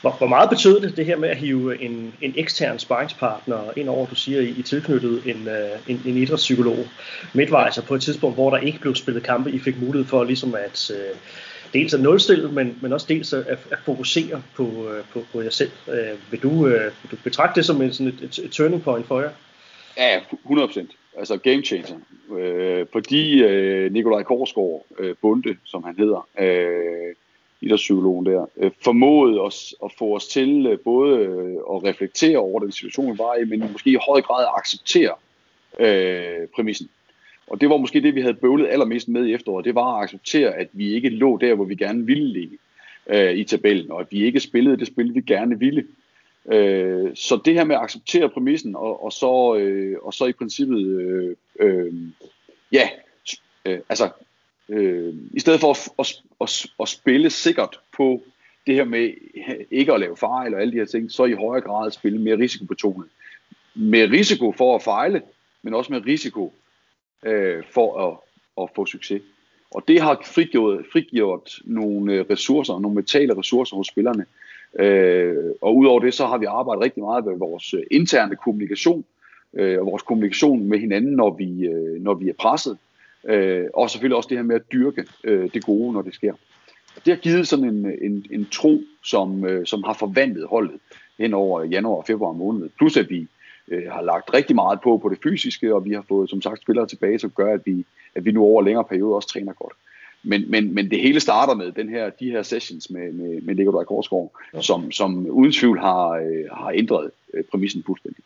Hvor, hvor meget betød det, det her med at hive en, en ekstern sparringspartner ind over, du siger, I, I tilknyttet en, uh, en, en idrætspsykolog midtvejs, altså på et tidspunkt, hvor der ikke blev spillet kampe, I fik mulighed for ligesom at uh, dels at nulstille, men, men også dels at, at fokusere på, uh, på, på jer selv. Uh, vil, du, vil du betragte det som en, sådan et, et, et turning point for jer? Ja, 100 procent. Altså game changer. Øh, fordi øh, Nikolaj Korsgaard, øh, Bunde, som han hedder, øh, idrætspsykologen der, øh, formåede os at få os til øh, både øh, at reflektere over den situation, vi var i, men måske i høj grad at acceptere øh, præmissen. Og det var måske det, vi havde bøvlet allermest med i efteråret. Det var at acceptere, at vi ikke lå der, hvor vi gerne ville ligge øh, i tabellen, og at vi ikke spillede det spil, vi gerne ville. Øh, så det her med at acceptere præmissen, og, og, så, øh, og så i princippet, øh, øh, ja, øh, altså, øh, i stedet for at, at, at, at spille sikkert på det her med ikke at lave fejl og alle de her ting, så i højere grad at spille mere risikobetonet. Med risiko for at fejle, men også med risiko øh, for at, at få succes. Og det har frigjort, frigjort nogle øh, ressourcer, nogle mentale ressourcer hos spillerne, Øh, Øh, og udover det, så har vi arbejdet rigtig meget med vores øh, interne kommunikation, øh, og vores kommunikation med hinanden, når vi, øh, når vi er presset. Øh, og selvfølgelig også det her med at dyrke øh, det gode, når det sker. Det har givet sådan en, en, en tro, som, øh, som har forvandlet holdet hen over januar og februar måned. Plus at vi øh, har lagt rigtig meget på på det fysiske, og vi har fået som sagt spillere tilbage, som gør, at vi, at vi nu over længere periode også træner godt. Men, men, men det hele starter med den her, de her sessions med, med, med Nikolaj Korsgaard, ja. som, som uden tvivl har, øh, har ændret øh, præmissen fuldstændig.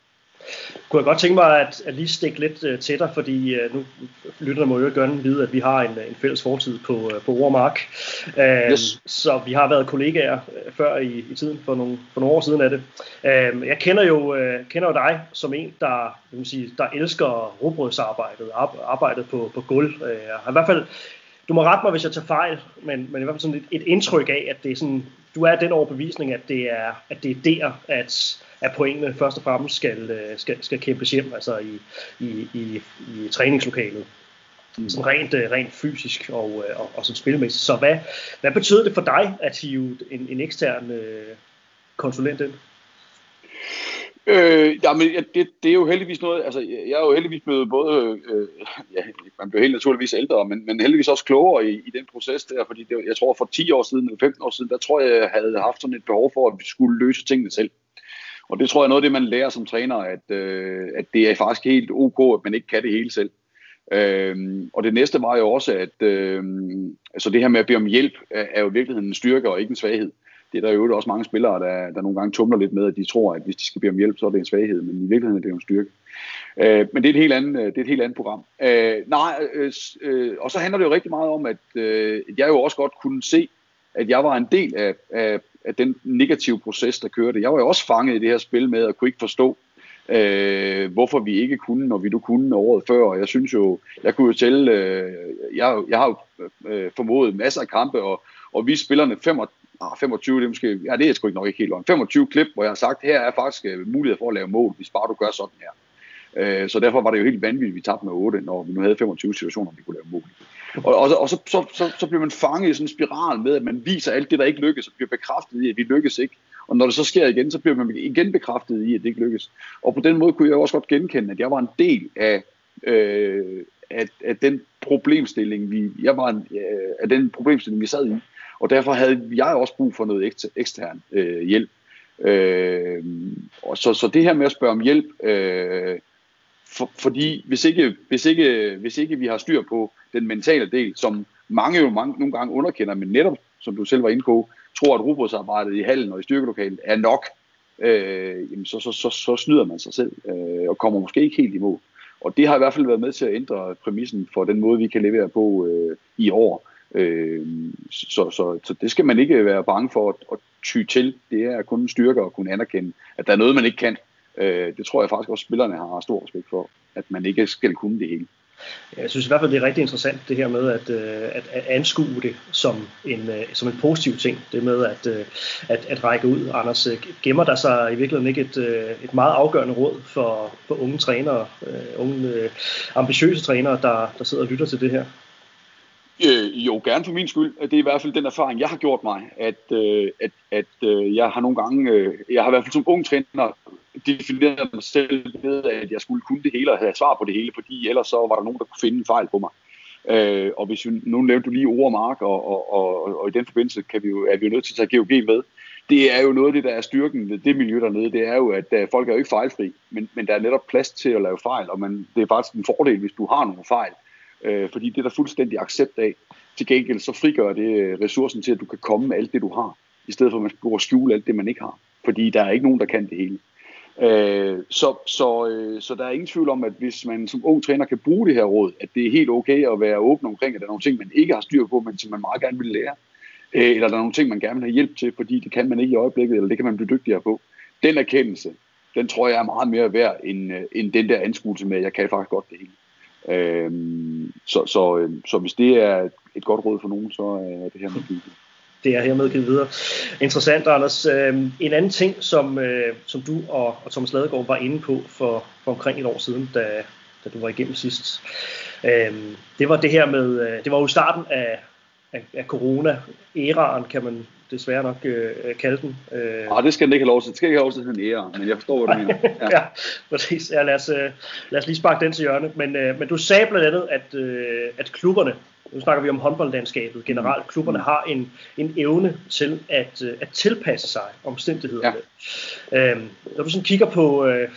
Kunne jeg godt tænke mig at, at lige stikke lidt uh, tættere, fordi uh, nu lytterne må jo gerne vide, at vi har en, en fælles fortid på, uh, på Ormark. Uh, yes. Så vi har været kollegaer uh, før i, i tiden, for nogle, for nogle år siden af det. Uh, jeg kender jo, uh, kender jo dig som en, der, vil sige, der elsker robrødsarbejdet, arbejdet på, på gulv. Uh, har i hvert fald du må rette mig, hvis jeg tager fejl, men, men i hvert fald sådan et, et indtryk af, at det er sådan, du er den overbevisning, at det er, at det er der, at, at pointene først og fremmest skal, øh, skal, skal kæmpes hjem, altså i, i, i, i træningslokalet. Mm. Sådan rent, øh, rent fysisk og, øh, og, og som spilmæssigt. Så hvad, hvad betød det for dig at hive en, en ekstern øh, konsulent ind? Øh, ja, men det, det er jo heldigvis noget, altså jeg er jo heldigvis blevet både, øh, [LAUGHS] ja, man bliver helt naturligvis ældre, men, men heldigvis også klogere i, i den proces der, fordi det, jeg tror for 10 år siden eller 15 år siden, der tror jeg, jeg havde haft sådan et behov for, at vi skulle løse tingene selv. Og det tror jeg er noget af det, man lærer som træner, at, øh, at det er faktisk helt ok, at man ikke kan det hele selv. Øhm, og det næste var jo også, at øh, altså det her med at bede om hjælp er, er jo i virkeligheden en styrke og ikke en svaghed. Det er der jo også mange spillere, der, der nogle gange tumler lidt med, at de tror, at hvis de skal bede om hjælp, så er det en svaghed, men i virkeligheden er det jo en styrke. Øh, men det er, et helt andet, øh, det er et helt andet program. Øh, nej, øh, øh, og så handler det jo rigtig meget om, at øh, jeg jo også godt kunne se, at jeg var en del af, af, af den negative proces, der kørte. Jeg var jo også fanget i det her spil med at kunne ikke forstå, øh, hvorfor vi ikke kunne, når vi nu kunne året før. Og jeg synes jo, jeg kunne jo tælle, øh, jeg, jeg har jo øh, øh formået masser af kampe, og, og vi spillerne ah, 25, det er måske, ja det er sgu ikke nok ikke helt 25 klip, hvor jeg har sagt, her er faktisk øh, mulighed for at lave mål, hvis bare du gør sådan her. Øh, så derfor var det jo helt vanvittigt, at vi tabte med 8, når vi nu havde 25 situationer, vi kunne lave mål. Og, og, og så, så, så, så bliver man fanget i sådan en spiral med, at man viser alt det, der ikke lykkes, og bliver bekræftet i, at vi lykkes ikke. Og når det så sker igen, så bliver man igen bekræftet i, at det ikke lykkes. Og på den måde kunne jeg også godt genkende, at jeg var en del af, øh, af, af den problemstilling, vi, jeg var en, øh, af den problemstilling, vi sad i. Og derfor havde jeg også brug for noget ekstern øh, hjælp. Øh, og så, så det her med at spørge om hjælp, øh, for, fordi hvis ikke, hvis, ikke, hvis ikke vi har styr på den mentale del, som mange jo mange, nogle gange underkender, men netop, som du selv var inde på, tror, at robotsarbejdet i hallen og i styrkelokalet er nok, øh, jamen så, så, så, så snyder man sig selv øh, og kommer måske ikke helt i mål. Og det har i hvert fald været med til at ændre præmissen for den måde, vi kan levere på øh, i år. Øh, så, så, så det skal man ikke være bange for at, at ty til. Det er kun en styrke at kunne anerkende, at der er noget, man ikke kan. Øh, det tror jeg faktisk også, spillerne har stor respekt for, at man ikke skal kunne det hele. Jeg synes i hvert fald, det er rigtig interessant det her med at, øh, at, at anskue det som en, øh, som en positiv ting. Det med at, øh, at, at række ud. Anders, gemmer der sig i virkeligheden ikke et, et meget afgørende råd for, for unge trænere, unge ambitiøse trænere, der, der sidder og lytter til det her? Jo, gerne for min skyld. Det er i hvert fald den erfaring, jeg har gjort mig, at, øh, at, at øh, jeg har nogle gange, øh, jeg har i hvert fald som ung træner defineret mig selv ved, at jeg skulle kunne det hele og have svar på det hele, fordi ellers så var der nogen, der kunne finde en fejl på mig. Øh, og hvis vi, nu nævnte du lige ord mark, og, og, og, og, i den forbindelse kan vi jo, er vi jo nødt til at tage GOG med. Det er jo noget af det, der er styrken ved det miljø dernede, det er jo, at øh, folk er jo ikke fejlfri, men, men der er netop plads til at lave fejl, og man, det er faktisk en fordel, hvis du har nogle fejl, øh, fordi det er der fuldstændig accept af. Til gengæld så frigør det øh, ressourcen til, at du kan komme med alt det, du har, i stedet for at man skal gå og skjule alt det, man ikke har. Fordi der er ikke nogen, der kan det hele. Øh, så, så, øh, så der er ingen tvivl om, at hvis man som ung træner kan bruge det her råd, at det er helt okay at være åben omkring, at der er nogle ting, man ikke har styr på, men som man meget gerne vil lære, øh, eller der er nogle ting, man gerne vil have hjælp til, fordi det kan man ikke i øjeblikket, eller det kan man blive dygtigere på. Den erkendelse, den tror jeg er meget mere værd, end, øh, end den der anskuelse med, at jeg kan faktisk godt det hele. Øh, så, så, øh, så hvis det er et godt råd for nogen, så er det her med bygget. Det er hermed givet videre. Interessant, Anders. Øh, en anden ting, som, øh, som du og, og Thomas Ladegaard var inde på for, for omkring et år siden, da, da du var igennem sidst, øh, det var det her med, øh, det var jo starten af, af, af corona-æraen, kan man desværre nok øh, kalde den. Øh. Ah, det skal den ikke have lov til. Det skal ikke have lov til en ære, men jeg forstår, hvad du mener. Ja, [LAUGHS] ja præcis. Ja, lad, os, øh, lad os lige sparke den til hjørne. Men, øh, men du sagde blandt andet, at, øh, at klubberne, nu snakker vi om håndboldlandskabet generelt, klubberne har en, en evne til at, øh, at tilpasse sig omstændighederne. Ja. Øhm, når du sådan kigger på, øh,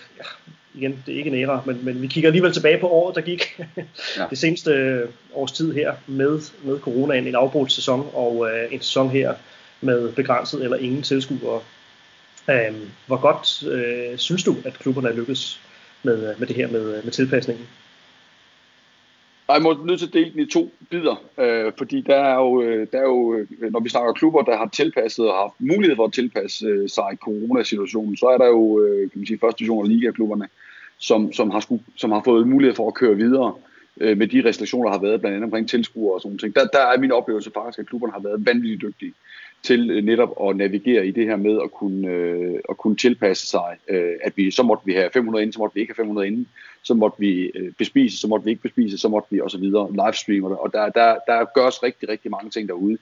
igen, det er ikke en æra, men, men vi kigger alligevel tilbage på året, der gik [LAUGHS] ja. det seneste års tid her med, med coronaen, en afbrudt sæson og øh, en sæson her med begrænset eller ingen tilskuere. Øhm, hvor godt øh, synes du, at klubberne er lykkes med, med det her med, med tilpasningen? Jeg må nødt til at dele den i to bidder, øh, fordi der er, jo, øh, der er jo, øh, når vi snakker klubber, der har tilpasset og har haft mulighed for at tilpasse øh, sig i coronasituationen, så er der jo, øh, kan man sige, første division og ligaklubberne, som, som, har sku, som har fået mulighed for at køre videre øh, med de restriktioner, der har været, blandt andet omkring tilskuere og sådan noget. Der, der er min oplevelse faktisk, at klubberne har været vanvittigt dygtige til øh, netop at navigere i det her med at kunne, øh, at kunne tilpasse sig, øh, at vi så måtte vi have 500 inden, så måtte vi ikke have 500 inden, så måtte vi øh, bespise, så måtte vi ikke bespise, så måtte vi og så videre livestreamer det, og der, der, der gøres rigtig, rigtig mange ting derude.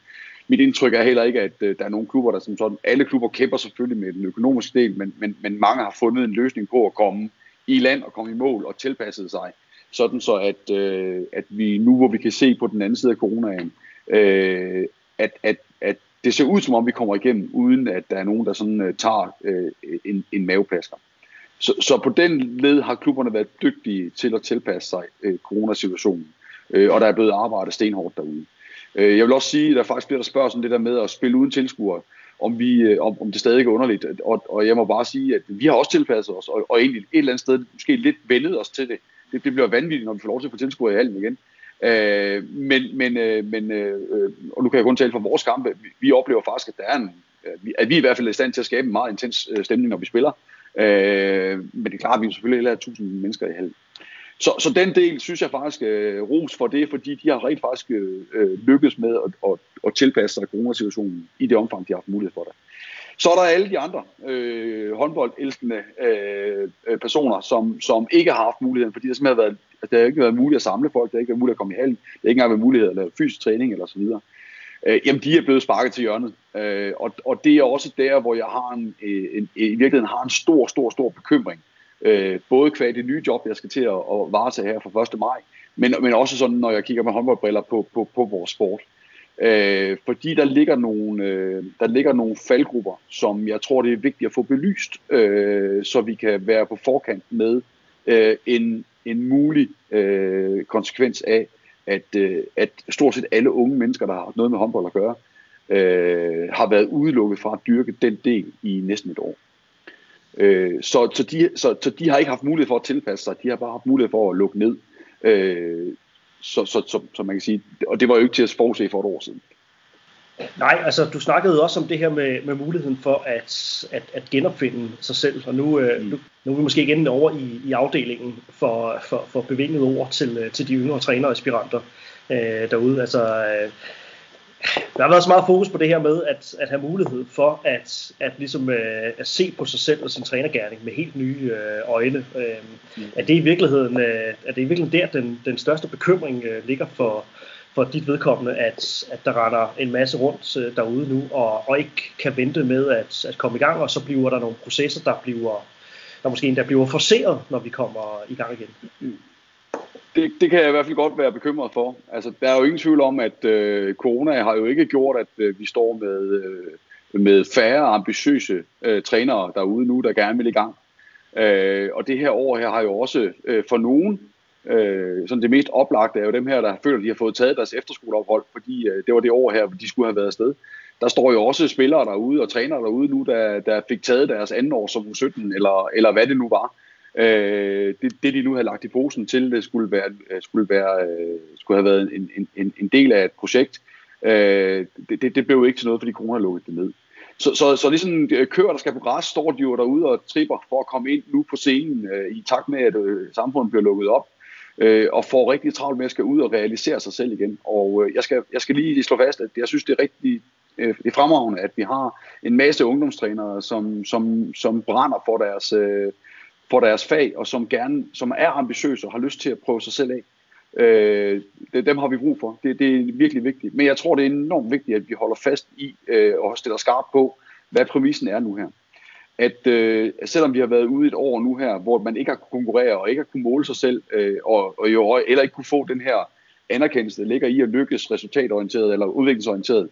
Mit indtryk er heller ikke, at øh, der er nogle klubber, der som sådan, alle klubber kæmper selvfølgelig med den økonomiske del, men, men, men mange har fundet en løsning på at komme i land og komme i mål og tilpasse sig, sådan så at, øh, at vi nu, hvor vi kan se på den anden side af coronaen, øh, at, at det ser ud som om, vi kommer igennem, uden at der er nogen, der sådan øh, tager øh, en, en maveplasker. Så, så på den led har klubberne været dygtige til at tilpasse sig øh, coronasituationen, øh, og der er blevet arbejdet stenhårdt derude. Øh, jeg vil også sige, at der faktisk bliver der spørgsmål om det der med at spille uden tilskuere, om, vi, øh, om, om det stadig er underligt. Og, og jeg må bare sige, at vi har også tilpasset os, og, og egentlig et eller andet sted måske lidt vendet os til det. Det, det bliver vanvittigt, når vi får lov til at få tilskuere i halen igen. Øh, men, men, øh, men øh, og nu kan jeg kun tale for vores kampe, vi, vi oplever faktisk, at, der er en, øh, at vi i hvert fald er i stand til at skabe en meget intens øh, stemning, når vi spiller. Øh, men det er klart, at vi selvfølgelig heller er 1000 mennesker i halv. Så, så den del synes jeg faktisk øh, ros for det, fordi de har rent faktisk øh, øh lykkedes med at, at, at tilpasse sig coronasituationen i det omfang, de har haft mulighed for det. Så er der alle de andre øh, håndboldelskende øh, personer, som, som ikke har haft muligheden, fordi der simpelthen har været, altså, det har ikke været muligt at samle folk, det har ikke været muligt at komme i hallen, det har ikke engang været mulighed at lave fysisk træning eller så videre. Øh, jamen, de er blevet sparket til hjørnet. Øh, og, og det er også der, hvor jeg har en, øh, en, en, i virkeligheden har en stor, stor, stor bekymring. Øh, både kvad det nye job, jeg skal til at, at varetage her fra 1. maj, men, men også sådan, når jeg kigger med håndboldbriller på, på, på vores sport. Øh, Øh, fordi der ligger, nogle, øh, der ligger nogle faldgrupper, som jeg tror, det er vigtigt at få belyst, øh, så vi kan være på forkant med øh, en, en mulig øh, konsekvens af, at, øh, at stort set alle unge mennesker, der har noget med håndbold at gøre, øh, har været udelukket fra at dyrke den del i næsten et år. Øh, så, så, de, så, så de har ikke haft mulighed for at tilpasse sig, de har bare haft mulighed for at lukke ned. Øh, så, så, så, så man kan sige, og det var jo ikke til at forudse for et år siden. Nej, altså du snakkede også om det her med, med muligheden for at, at, at genopfinde sig selv, og nu, øh, mm. nu, nu er vi måske igen over i, i afdelingen for, for, for bevinget ord til, til de yngre trænere og aspiranter øh, derude. Altså, øh, der har været så meget fokus på det her med at, at have mulighed for at, at, ligesom, øh, at se på sig selv og sin trænergærning med helt nye øh, øjne. Øh, mm. at det i virkeligheden, øh, at det i virkeligheden der den, den største bekymring øh, ligger for, for dit vedkommende, at, at der render en masse rundt øh, derude nu, og, og ikke kan vente med at, at komme i gang, og så bliver der nogle processer, der bliver der måske endda bliver forceret, når vi kommer i gang igen. Mm det, det kan jeg i hvert fald godt være bekymret for. Altså, der er jo ingen tvivl om, at øh, corona har jo ikke gjort, at øh, vi står med, øh, med færre ambitiøse øh, trænere derude nu, der gerne vil i gang. Øh, og det her år her har jo også øh, for nogen, øh, sådan det mest oplagte er jo dem her, der føler, at de har fået taget deres efterskoleophold, fordi øh, det var det år her, hvor de skulle have været afsted. Der står jo også spillere derude og trænere derude nu, der, der fik taget deres anden år som 17 eller, eller hvad det nu var. Øh, det, det de nu havde lagt i posen til, det skulle, være, øh, skulle, være, øh, skulle have været en, en, en del af et projekt. Øh, det, det, det blev ikke til noget, fordi corona lukkede det ned. Så, så, så ligesom øh, køer, kører, der skal på græs, står de jo derude og tripper for at komme ind nu på scenen øh, i takt med, at øh, samfundet bliver lukket op øh, og får rigtig travlt med at skal ud og realisere sig selv igen. Og øh, jeg, skal, jeg skal lige slå fast, at jeg synes, det er rigtig øh, det er fremragende, at vi har en masse ungdomstrænere, som, som, som brænder for deres, øh, for deres fag, og som gerne, som er ambitiøse og har lyst til at prøve sig selv af. Øh, det, dem har vi brug for. Det, det er virkelig vigtigt. Men jeg tror, det er enormt vigtigt, at vi holder fast i øh, og stiller skarpt på, hvad præmissen er nu her. At øh, selvom vi har været ude et år nu her, hvor man ikke har kunnet konkurrere og ikke har kunnet måle sig selv, øh, og, og jo eller ikke kunne få den her anerkendelse, der ligger i at lykkes resultatorienteret eller udviklingsorienteret,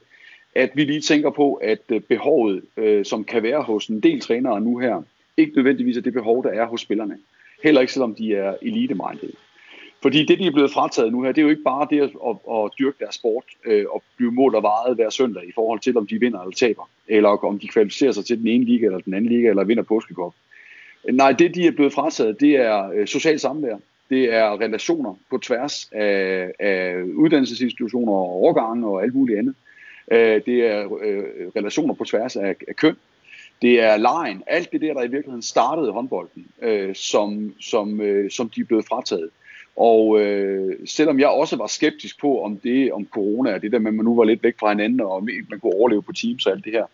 at vi lige tænker på, at øh, behovet, øh, som kan være hos en del trænere nu her, ikke nødvendigvis er det behov, der er hos spillerne. Heller ikke selvom de er elite-minded. Fordi det, de er blevet frataget nu her, det er jo ikke bare det at, at, at dyrke deres sport øh, og blive målt og vejet hver søndag i forhold til, om de vinder eller taber, eller om de kvalificerer sig til den ene liga eller den anden liga, eller vinder påskekop. Nej, det de er blevet frataget, det er øh, social samvær, det er relationer på tværs af, af uddannelsesinstitutioner og overgange og alt muligt andet. Øh, det er øh, relationer på tværs af, af køn, det er lejen, alt det der, der i virkeligheden startede håndbolden, øh, som, som, øh, som de er blevet frataget. Og øh, selvom jeg også var skeptisk på, om det om corona, det der med, at man nu var lidt væk fra hinanden, og man kunne overleve på Teams og alt det her,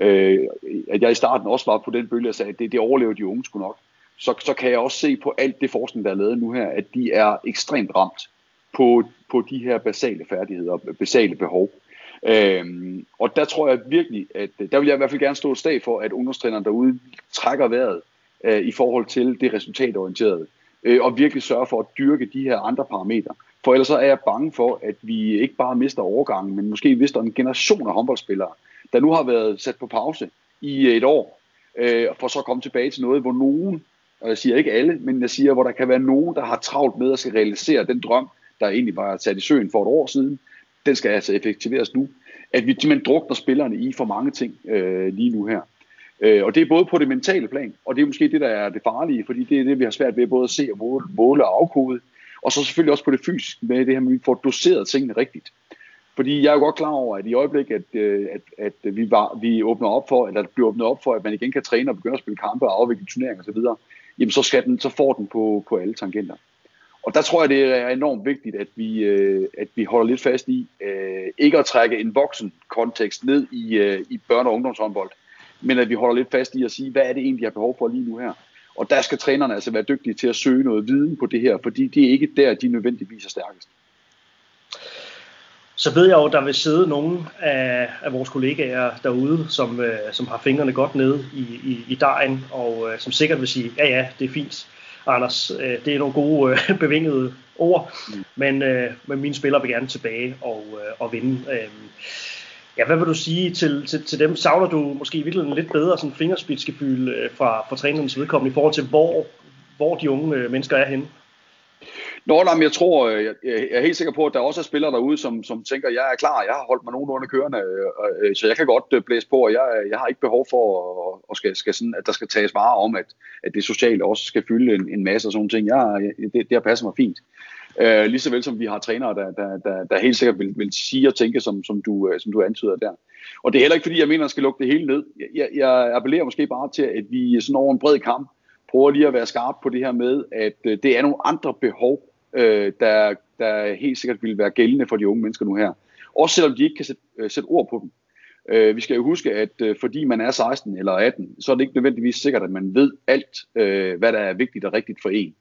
øh, at jeg i starten også var på den bølge, og sagde, at det, det overlever de unge sgu nok, så, så kan jeg også se på alt det forskning, der er lavet nu her, at de er ekstremt ramt på, på de her basale færdigheder og basale behov. Øhm, og der tror jeg virkelig, at øh, der vil jeg i hvert fald gerne stå et stag for, at ungdomstræneren derude trækker vejret øh, i forhold til det resultatorienterede, øh, og virkelig sørger for at dyrke de her andre parametre. For ellers så er jeg bange for, at vi ikke bare mister overgangen, men måske mister en generation af håndboldspillere, der nu har været sat på pause i øh, et år, øh, for så at komme tilbage til noget, hvor nogen og jeg siger ikke alle, men jeg siger, hvor der kan være nogen, der har travlt med at skal realisere den drøm, der egentlig var sat i søen for et år siden, den skal altså effektiveres nu. At vi simpelthen drukner spillerne i for mange ting øh, lige nu her. Øh, og det er både på det mentale plan, og det er måske det, der er det farlige, fordi det er det, vi har svært ved både at se og måle, måle og afkode. Og så selvfølgelig også på det fysiske med det her, at vi får doseret tingene rigtigt. Fordi jeg er jo godt klar over, at i øjeblikket, at, øh, at, at vi, var, vi åbner op for, eller bliver åbnet op for, at man igen kan træne og begynde at spille kampe og afvikle turneringer osv., jamen så, skal den, så får den på, på alle tangenter. Og der tror jeg, det er enormt vigtigt, at vi, øh, at vi holder lidt fast i, øh, ikke at trække en voksen kontekst ned i, øh, i børne- og ungdomshåndbold, men at vi holder lidt fast i at sige, hvad er det egentlig, jeg har behov for lige nu her? Og der skal trænerne altså være dygtige til at søge noget viden på det her, fordi det er ikke der, de nødvendigvis er stærkest. Så ved jeg jo, at der vil sidde nogle af, af vores kollegaer derude, som, øh, som har fingrene godt nede i, i, i dejen, og øh, som sikkert vil sige, ja ja, det er fint, Anders, øh, det er nogle gode øh, [LAUGHS] bevingede ord, mm. men, øh, men mine spillere vil gerne tilbage og, øh, og vinde. Øh, Ja, hvad vil du sige til, til, til dem? Savner du måske i virkeligheden lidt bedre sådan fingerspidsgefühl øh, fra, fra trænernes vedkommende i forhold til, hvor, hvor de unge øh, mennesker er henne? Nå, nej, men jeg tror, øh, jeg, jeg er helt sikker på, at der også er spillere derude, som, som tænker, jeg er klar, jeg har holdt mig nogenlunde kørende, øh, øh, så jeg kan godt blæse på, og jeg, jeg har ikke behov for, at, skal, skal sådan, at der skal tages vare om, at, at det sociale også skal fylde en, en masse og sådan ting. Jeg, det, det har passet mig fint. Øh, lige så vel som vi har trænere, der, der, der, der helt sikkert vil, vil sige og tænke, som, som, du, som du antyder der. Og det er heller ikke, fordi jeg mener, at man skal lukke det hele ned. Jeg, jeg appellerer måske bare til, at vi sådan over en bred kamp prøver lige at være skarpe på det her med, at det er nogle andre behov, øh, der, der helt sikkert vil være gældende for de unge mennesker nu her. Også selvom de ikke kan sætte, øh, sætte ord på dem. Øh, vi skal jo huske, at øh, fordi man er 16 eller 18, så er det ikke nødvendigvis sikkert, at man ved alt, øh, hvad der er vigtigt og rigtigt for en.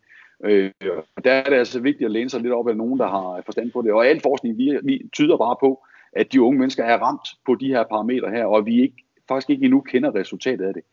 Øh, og der er det altså vigtigt at læne sig lidt op af nogen, der har forstand på det. Og al forskning vi, vi tyder bare på, at de unge mennesker er ramt på de her parametre her, og vi ikke, faktisk ikke endnu kender resultatet af det.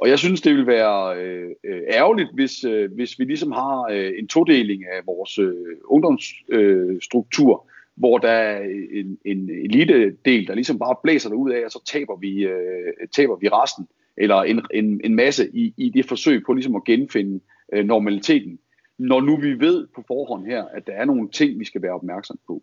Og jeg synes, det vil være øh, øh, ærgerligt, hvis, øh, hvis vi ligesom har øh, en todeling af vores øh, ungdomsstruktur, øh, hvor der er en, en elite-del, der ligesom bare blæser ud af, og så taber vi, øh, taber vi resten, eller en, en, en masse i, i det forsøg på ligesom at genfinde øh, normaliteten når nu vi ved på forhånd her, at der er nogle ting, vi skal være opmærksom på.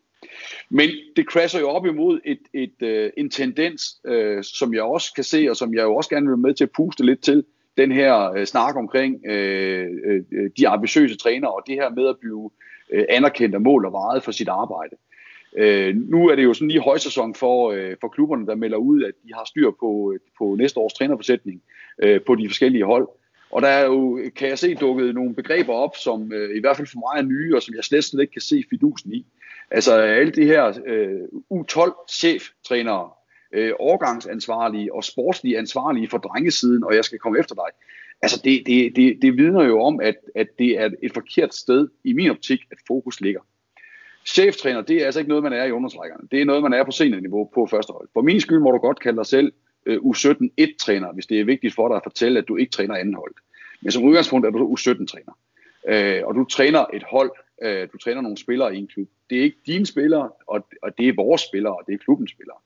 Men det crasher jo op imod et, et, uh, en tendens, øh, som jeg også kan se, og som jeg jo også gerne vil være med til at puste lidt til, den her øh, snak omkring øh, øh, de ambitiøse trænere, og det her med at blive øh, anerkendt af mål og vejet for sit arbejde. Øh, nu er det jo sådan lige højsæson for, øh, for klubberne, der melder ud, at de har styr på, øh, på næste års trænerforsætning øh, på de forskellige hold. Og der er jo, kan jeg se, dukket nogle begreber op, som øh, i hvert fald for mig er nye, og som jeg slet, slet ikke kan se fidusen i. Altså alle de her øh, U12-cheftrænere, øh, årgangsansvarlige og sportslige ansvarlige for drengesiden, og jeg skal komme efter dig. Altså det, det, det, det vidner jo om, at, at det er et forkert sted i min optik, at fokus ligger. Cheftræner, det er altså ikke noget, man er i understrækkerne. Det er noget, man er på seniorniveau på første hold. For min skyld må du godt kalde dig selv øh, U17-1-træner, hvis det er vigtigt for dig at fortælle, at du ikke træner anden hold. Men som udgangspunkt er du U17-træner. Øh, og du træner et hold, øh, du træner nogle spillere i en klub. Det er ikke dine spillere, og, og det er vores spillere, og det er klubbens spillere.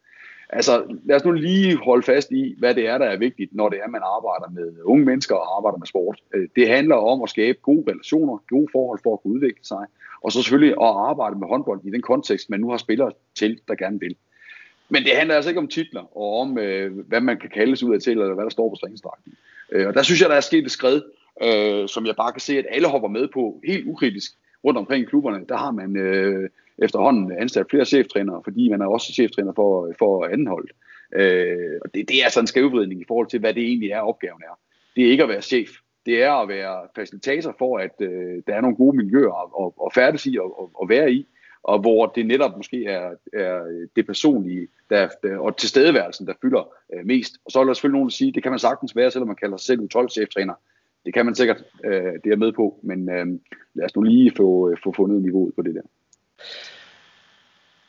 Altså, lad os nu lige holde fast i, hvad det er, der er vigtigt, når det er, man arbejder med unge mennesker og arbejder med sport. Øh, det handler om at skabe gode relationer, gode forhold for at kunne udvikle sig, og så selvfølgelig at arbejde med håndbold i den kontekst, man nu har spillere til, der gerne vil. Men det handler altså ikke om titler og om, øh, hvad man kan kaldes ud af til, eller hvad der står på stringstragten. Øh, og der synes jeg, der er sket et skred, øh, som jeg bare kan se, at alle hopper med på helt ukritisk rundt omkring klubberne. Der har man øh, efterhånden ansat flere cheftrænere, fordi man er også cheftræner for, for andenholdet. Øh, og det, det er sådan en skævvridning i forhold til, hvad det egentlig er, opgaven er. Det er ikke at være chef. Det er at være facilitator for, at øh, der er nogle gode miljøer at, at færdes i og, og, at være i og hvor det netop måske er, er det personlige der, der, og tilstedeværelsen, der fylder øh, mest. Og så er der selvfølgelig nogen, der siger, det kan man sagtens være, selvom man kalder sig selv 12 cheftræner. Det kan man sikkert, øh, det er med på, men øh, lad os nu lige få, øh, få fundet niveauet på det der.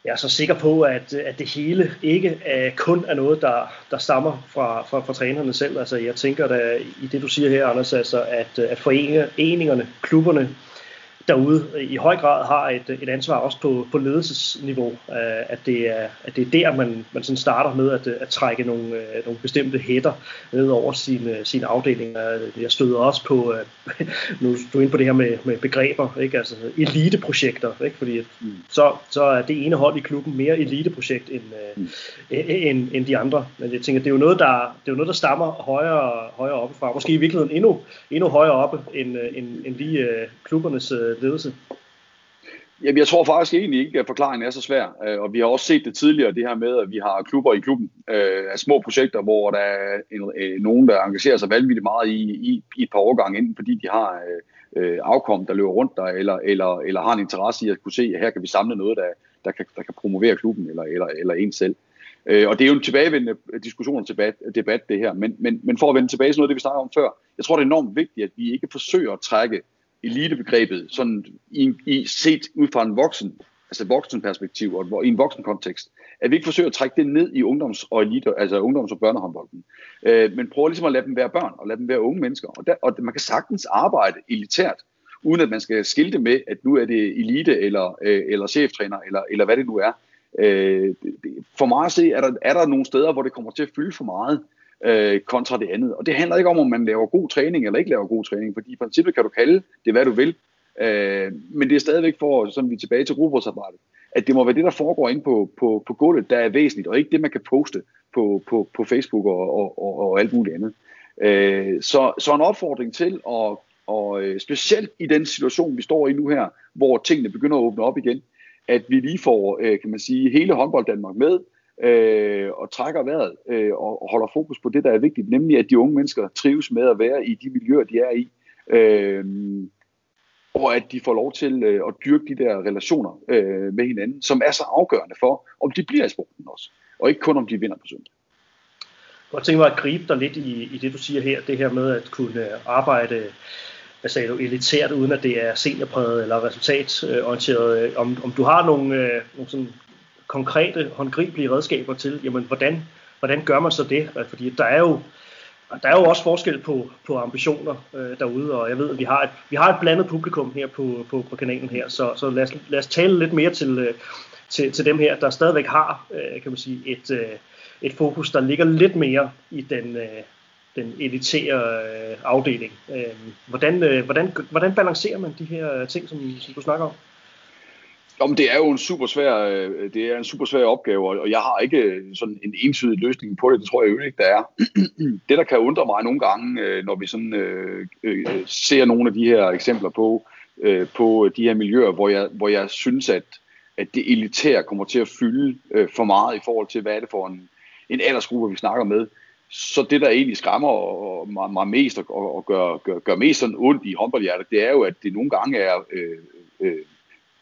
Jeg er så sikker på, at, at det hele ikke er, kun er noget, der, der stammer fra, fra, fra trænerne selv. Altså, jeg tænker da i det, du siger her, Anders, altså, at, øh, at foreningerne, klubberne, derude i høj grad har et, et ansvar også på, på ledelsesniveau, øh, at, det er, at det er der, man, man sådan starter med at, at trække nogle, øh, nogle bestemte hætter ned over sine, sine afdelinger. Jeg støder også på, øh, [LAUGHS] nu er du inde på det her med, med begreber, ikke? altså eliteprojekter, ikke? fordi mm. så, så er det ene hold i klubben mere eliteprojekt end, mm. end, end de andre. Men jeg tænker, det er jo noget, der, det er jo noget, der stammer højere, højere oppe fra. Måske i virkeligheden endnu, endnu højere oppe end, end, end lige klubbernes Øh, ledelse? Jamen, jeg tror faktisk egentlig ikke, at forklaringen er så svær. Øh, og vi har også set det tidligere, det her med, at vi har klubber i klubben øh, af små projekter, hvor der er en, nogen, der engagerer sig vanvittigt meget i, i, i et par årgange, enten fordi de har øh, afkom, der løber rundt der, eller, eller, eller har en interesse i at kunne se, at her kan vi samle noget, der, der, kan, der kan promovere klubben eller, eller, eller en selv. Øh, og det er jo en tilbagevendende diskussion og debat, debat, det her. Men, men, men for at vende tilbage til noget af det, vi snakkede om før, jeg tror, det er enormt vigtigt, at vi ikke forsøger at trække elitebegrebet, sådan i, i set ud fra en voksen, altså voksen perspektiv og i en voksen kontekst, at vi ikke forsøger at trække det ned i ungdoms- og elite, altså ungdoms- og børnehåndbolden, øh, men prøver ligesom at lade dem være børn og lade dem være unge mennesker. Og, der, og man kan sagtens arbejde elitært, uden at man skal skilte med, at nu er det elite eller, øh, eller cheftræner, eller, eller hvad det nu er. Øh, for mig at se, er der, er der nogle steder, hvor det kommer til at fylde for meget, øh, kontra det andet. Og det handler ikke om, om man laver god træning eller ikke laver god træning, fordi i princippet kan du kalde det, hvad du vil, øh, men det er stadigvæk for, sådan vi er tilbage til robotsarbejdet, at det må være det, der foregår inde på, på, på gulvet, der er væsentligt, og ikke det, man kan poste på, på, på Facebook og, og, og, og alt muligt andet. Øh, så, så en opfordring til, at, og øh, specielt i den situation, vi står i nu her, hvor tingene begynder at åbne op igen, at vi lige får, øh, kan man sige, hele håndbold Danmark med, øh, og trækker vejret øh, og holder fokus på det, der er vigtigt, nemlig at de unge mennesker trives med at være i de miljøer, de er i. Øh, og at de får lov til øh, at dyrke de der relationer øh, med hinanden, som er så afgørende for, om de bliver i sporten også, og ikke kun om de vinder på søndag. Jeg tænker mig at gribe dig lidt i, i det, du siger her, det her med at kunne arbejde hvad sagde du, elitært, uden at det er seniorpræget eller resultatorienteret. Øh, om, om du har nogle, øh, nogle sådan konkrete, håndgribelige redskaber til, jamen, hvordan, hvordan gør man så det? Øh, fordi der er jo, der er jo også forskel på, på ambitioner øh, derude, og jeg ved, at vi har et, vi har et blandet publikum her på, på, på kanalen her, så, så lad, os, lad os tale lidt mere til, øh, til, til dem her, der stadigvæk har øh, kan man sige, et, øh, et fokus, der ligger lidt mere i den, øh, den elitære øh, afdeling. Øh, hvordan, øh, hvordan, hvordan balancerer man de her øh, ting, som, som du snakker om? Jamen, det er jo en super svær, øh, det er en super svær opgave, og jeg har ikke øh, sådan en entydig løsning på det, det tror jeg jo ikke, der er. [CLEARS THROAT] Det, der kan undre mig nogle gange, øh, når vi sådan, øh, øh, ser nogle af de her eksempler på, øh, på de her miljøer, hvor jeg, hvor jeg synes, at, at det elitære kommer til at fylde øh, for meget i forhold til, hvad er det for en, en aldersgruppe, vi snakker med. Så det, der egentlig skræmmer og, mig, mig mest og, og gør, gør, gør mest sådan ondt i håndboldhjertet, det er jo, at det nogle gange er øh, øh,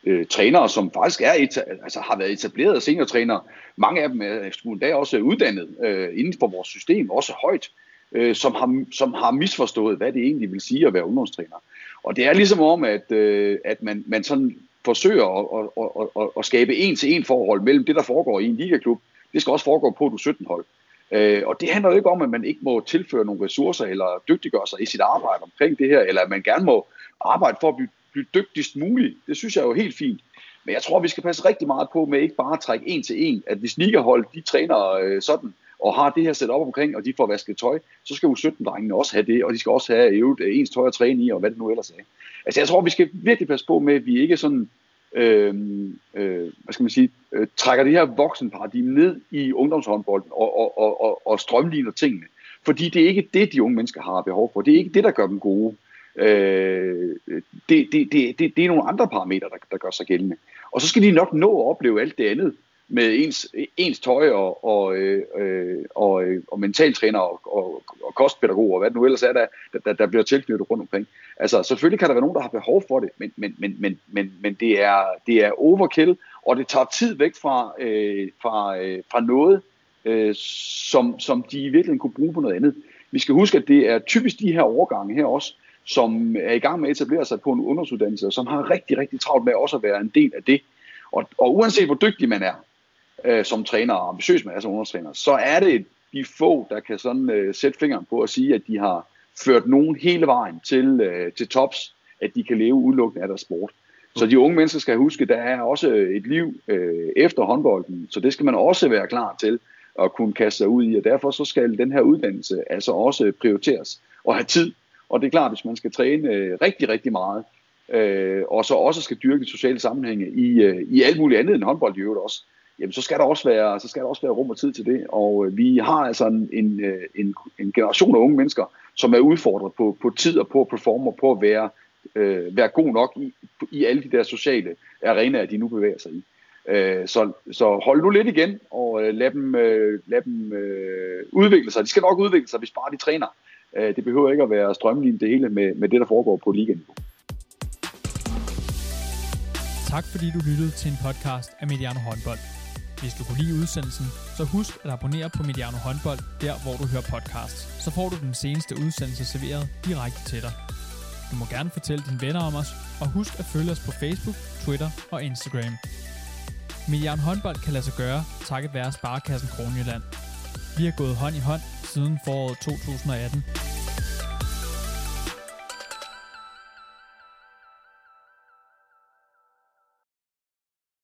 øh, trænere, som faktisk er et, altså har været etablerede seniortrænere. Mange af dem er endda også uddannet øh, inden for vores system, også højt, øh, som, har, som har misforstået, hvad det egentlig vil sige at være ungdomstræner. Og det er ligesom om, at, øh, at man, man sådan forsøger at, at, at, at, at skabe en-til-en forhold mellem det, der foregår i en ligaklub. Det skal også foregå på et 17 hold. Øh, og det handler jo ikke om, at man ikke må tilføre nogle ressourcer eller dygtiggøre sig i sit arbejde omkring det her, eller at man gerne må arbejde for at blive blive dygtigst muligt. Det synes jeg er jo helt fint. Men jeg tror, vi skal passe rigtig meget på med ikke bare at trække en til en, at hvis Nigerhold, de træner øh, sådan, og har det her sat op omkring, og de får vasket tøj, så skal U17-drengene også have det, og de skal også have øvet øh, ens tøj at træne i, og hvad det nu ellers er. Altså jeg tror, vi skal virkelig passe på med, at vi ikke sådan, øh, øh, hvad skal man sige, øh, trækker det her voksenparadigme ned i ungdomshåndbolden og, og, og, og, og strømligner tingene. Fordi det er ikke det, de unge mennesker har behov for. Det er ikke det, der gør dem gode. Øh, det, det, det, det, det er nogle andre parametre, der, der gør sig gældende. Og så skal de nok nå at opleve alt det andet med ens, ens tøj og, og, øh, og, og mentaltræner og, og, og kostpædagog og hvad det nu ellers er, der, der, der bliver tilknyttet rundt omkring. Altså selvfølgelig kan der være nogen, der har behov for det, men, men, men, men, men, men det, er, det er overkill, og det tager tid væk fra, øh, fra, øh, fra noget, øh, som, som de i virkeligheden kunne bruge på noget andet. Vi skal huske, at det er typisk de her overgange her også, som er i gang med at etablere sig på en ungdomsuddannelse, og som har rigtig, rigtig travlt med også at være en del af det. Og, og uanset hvor dygtig man er øh, som træner, og ambitiøs man er som ungdomstræner, så er det de få, der kan sådan øh, sætte fingeren på at sige, at de har ført nogen hele vejen til, øh, til tops, at de kan leve udelukkende af deres sport. Så de unge mennesker skal huske, der er også et liv øh, efter håndbolden, så det skal man også være klar til at kunne kaste sig ud i, og derfor så skal den her uddannelse altså også prioriteres og have tid. Og det er klart, hvis man skal træne øh, rigtig, rigtig meget, øh, og så også skal dyrke de sociale sammenhænge i, øh, i alt muligt andet end håndbold i øvrigt også, jamen så skal der også være, så skal der også være rum og tid til det. Og øh, vi har altså en, en, øh, en, en generation af unge mennesker, som er udfordret på, på tid og på at performe og på at være, øh, være god nok i, i alle de der sociale arenaer, de nu bevæger sig i. Øh, så, så hold nu lidt igen, og øh, lad dem, øh, lad dem øh, udvikle sig. De skal nok udvikle sig, hvis bare de træner. Øh, det behøver ikke at være strømlignet det hele med, med det, der foregår på liganiveau. Tak fordi du lyttede til en podcast af Mediano Håndbold. Hvis du kunne lide udsendelsen, så husk at abonnere på Mediano Håndbold, der hvor du hører podcasts. Så får du den seneste udsendelse serveret direkte til dig. Du må gerne fortælle dine venner om os, og husk at følge os på Facebook, Twitter og Instagram. Mediano Håndbold kan lade sig gøre, takket være Sparkassen Kronjylland. Vi har gået hånd i hånd siden foråret 2018,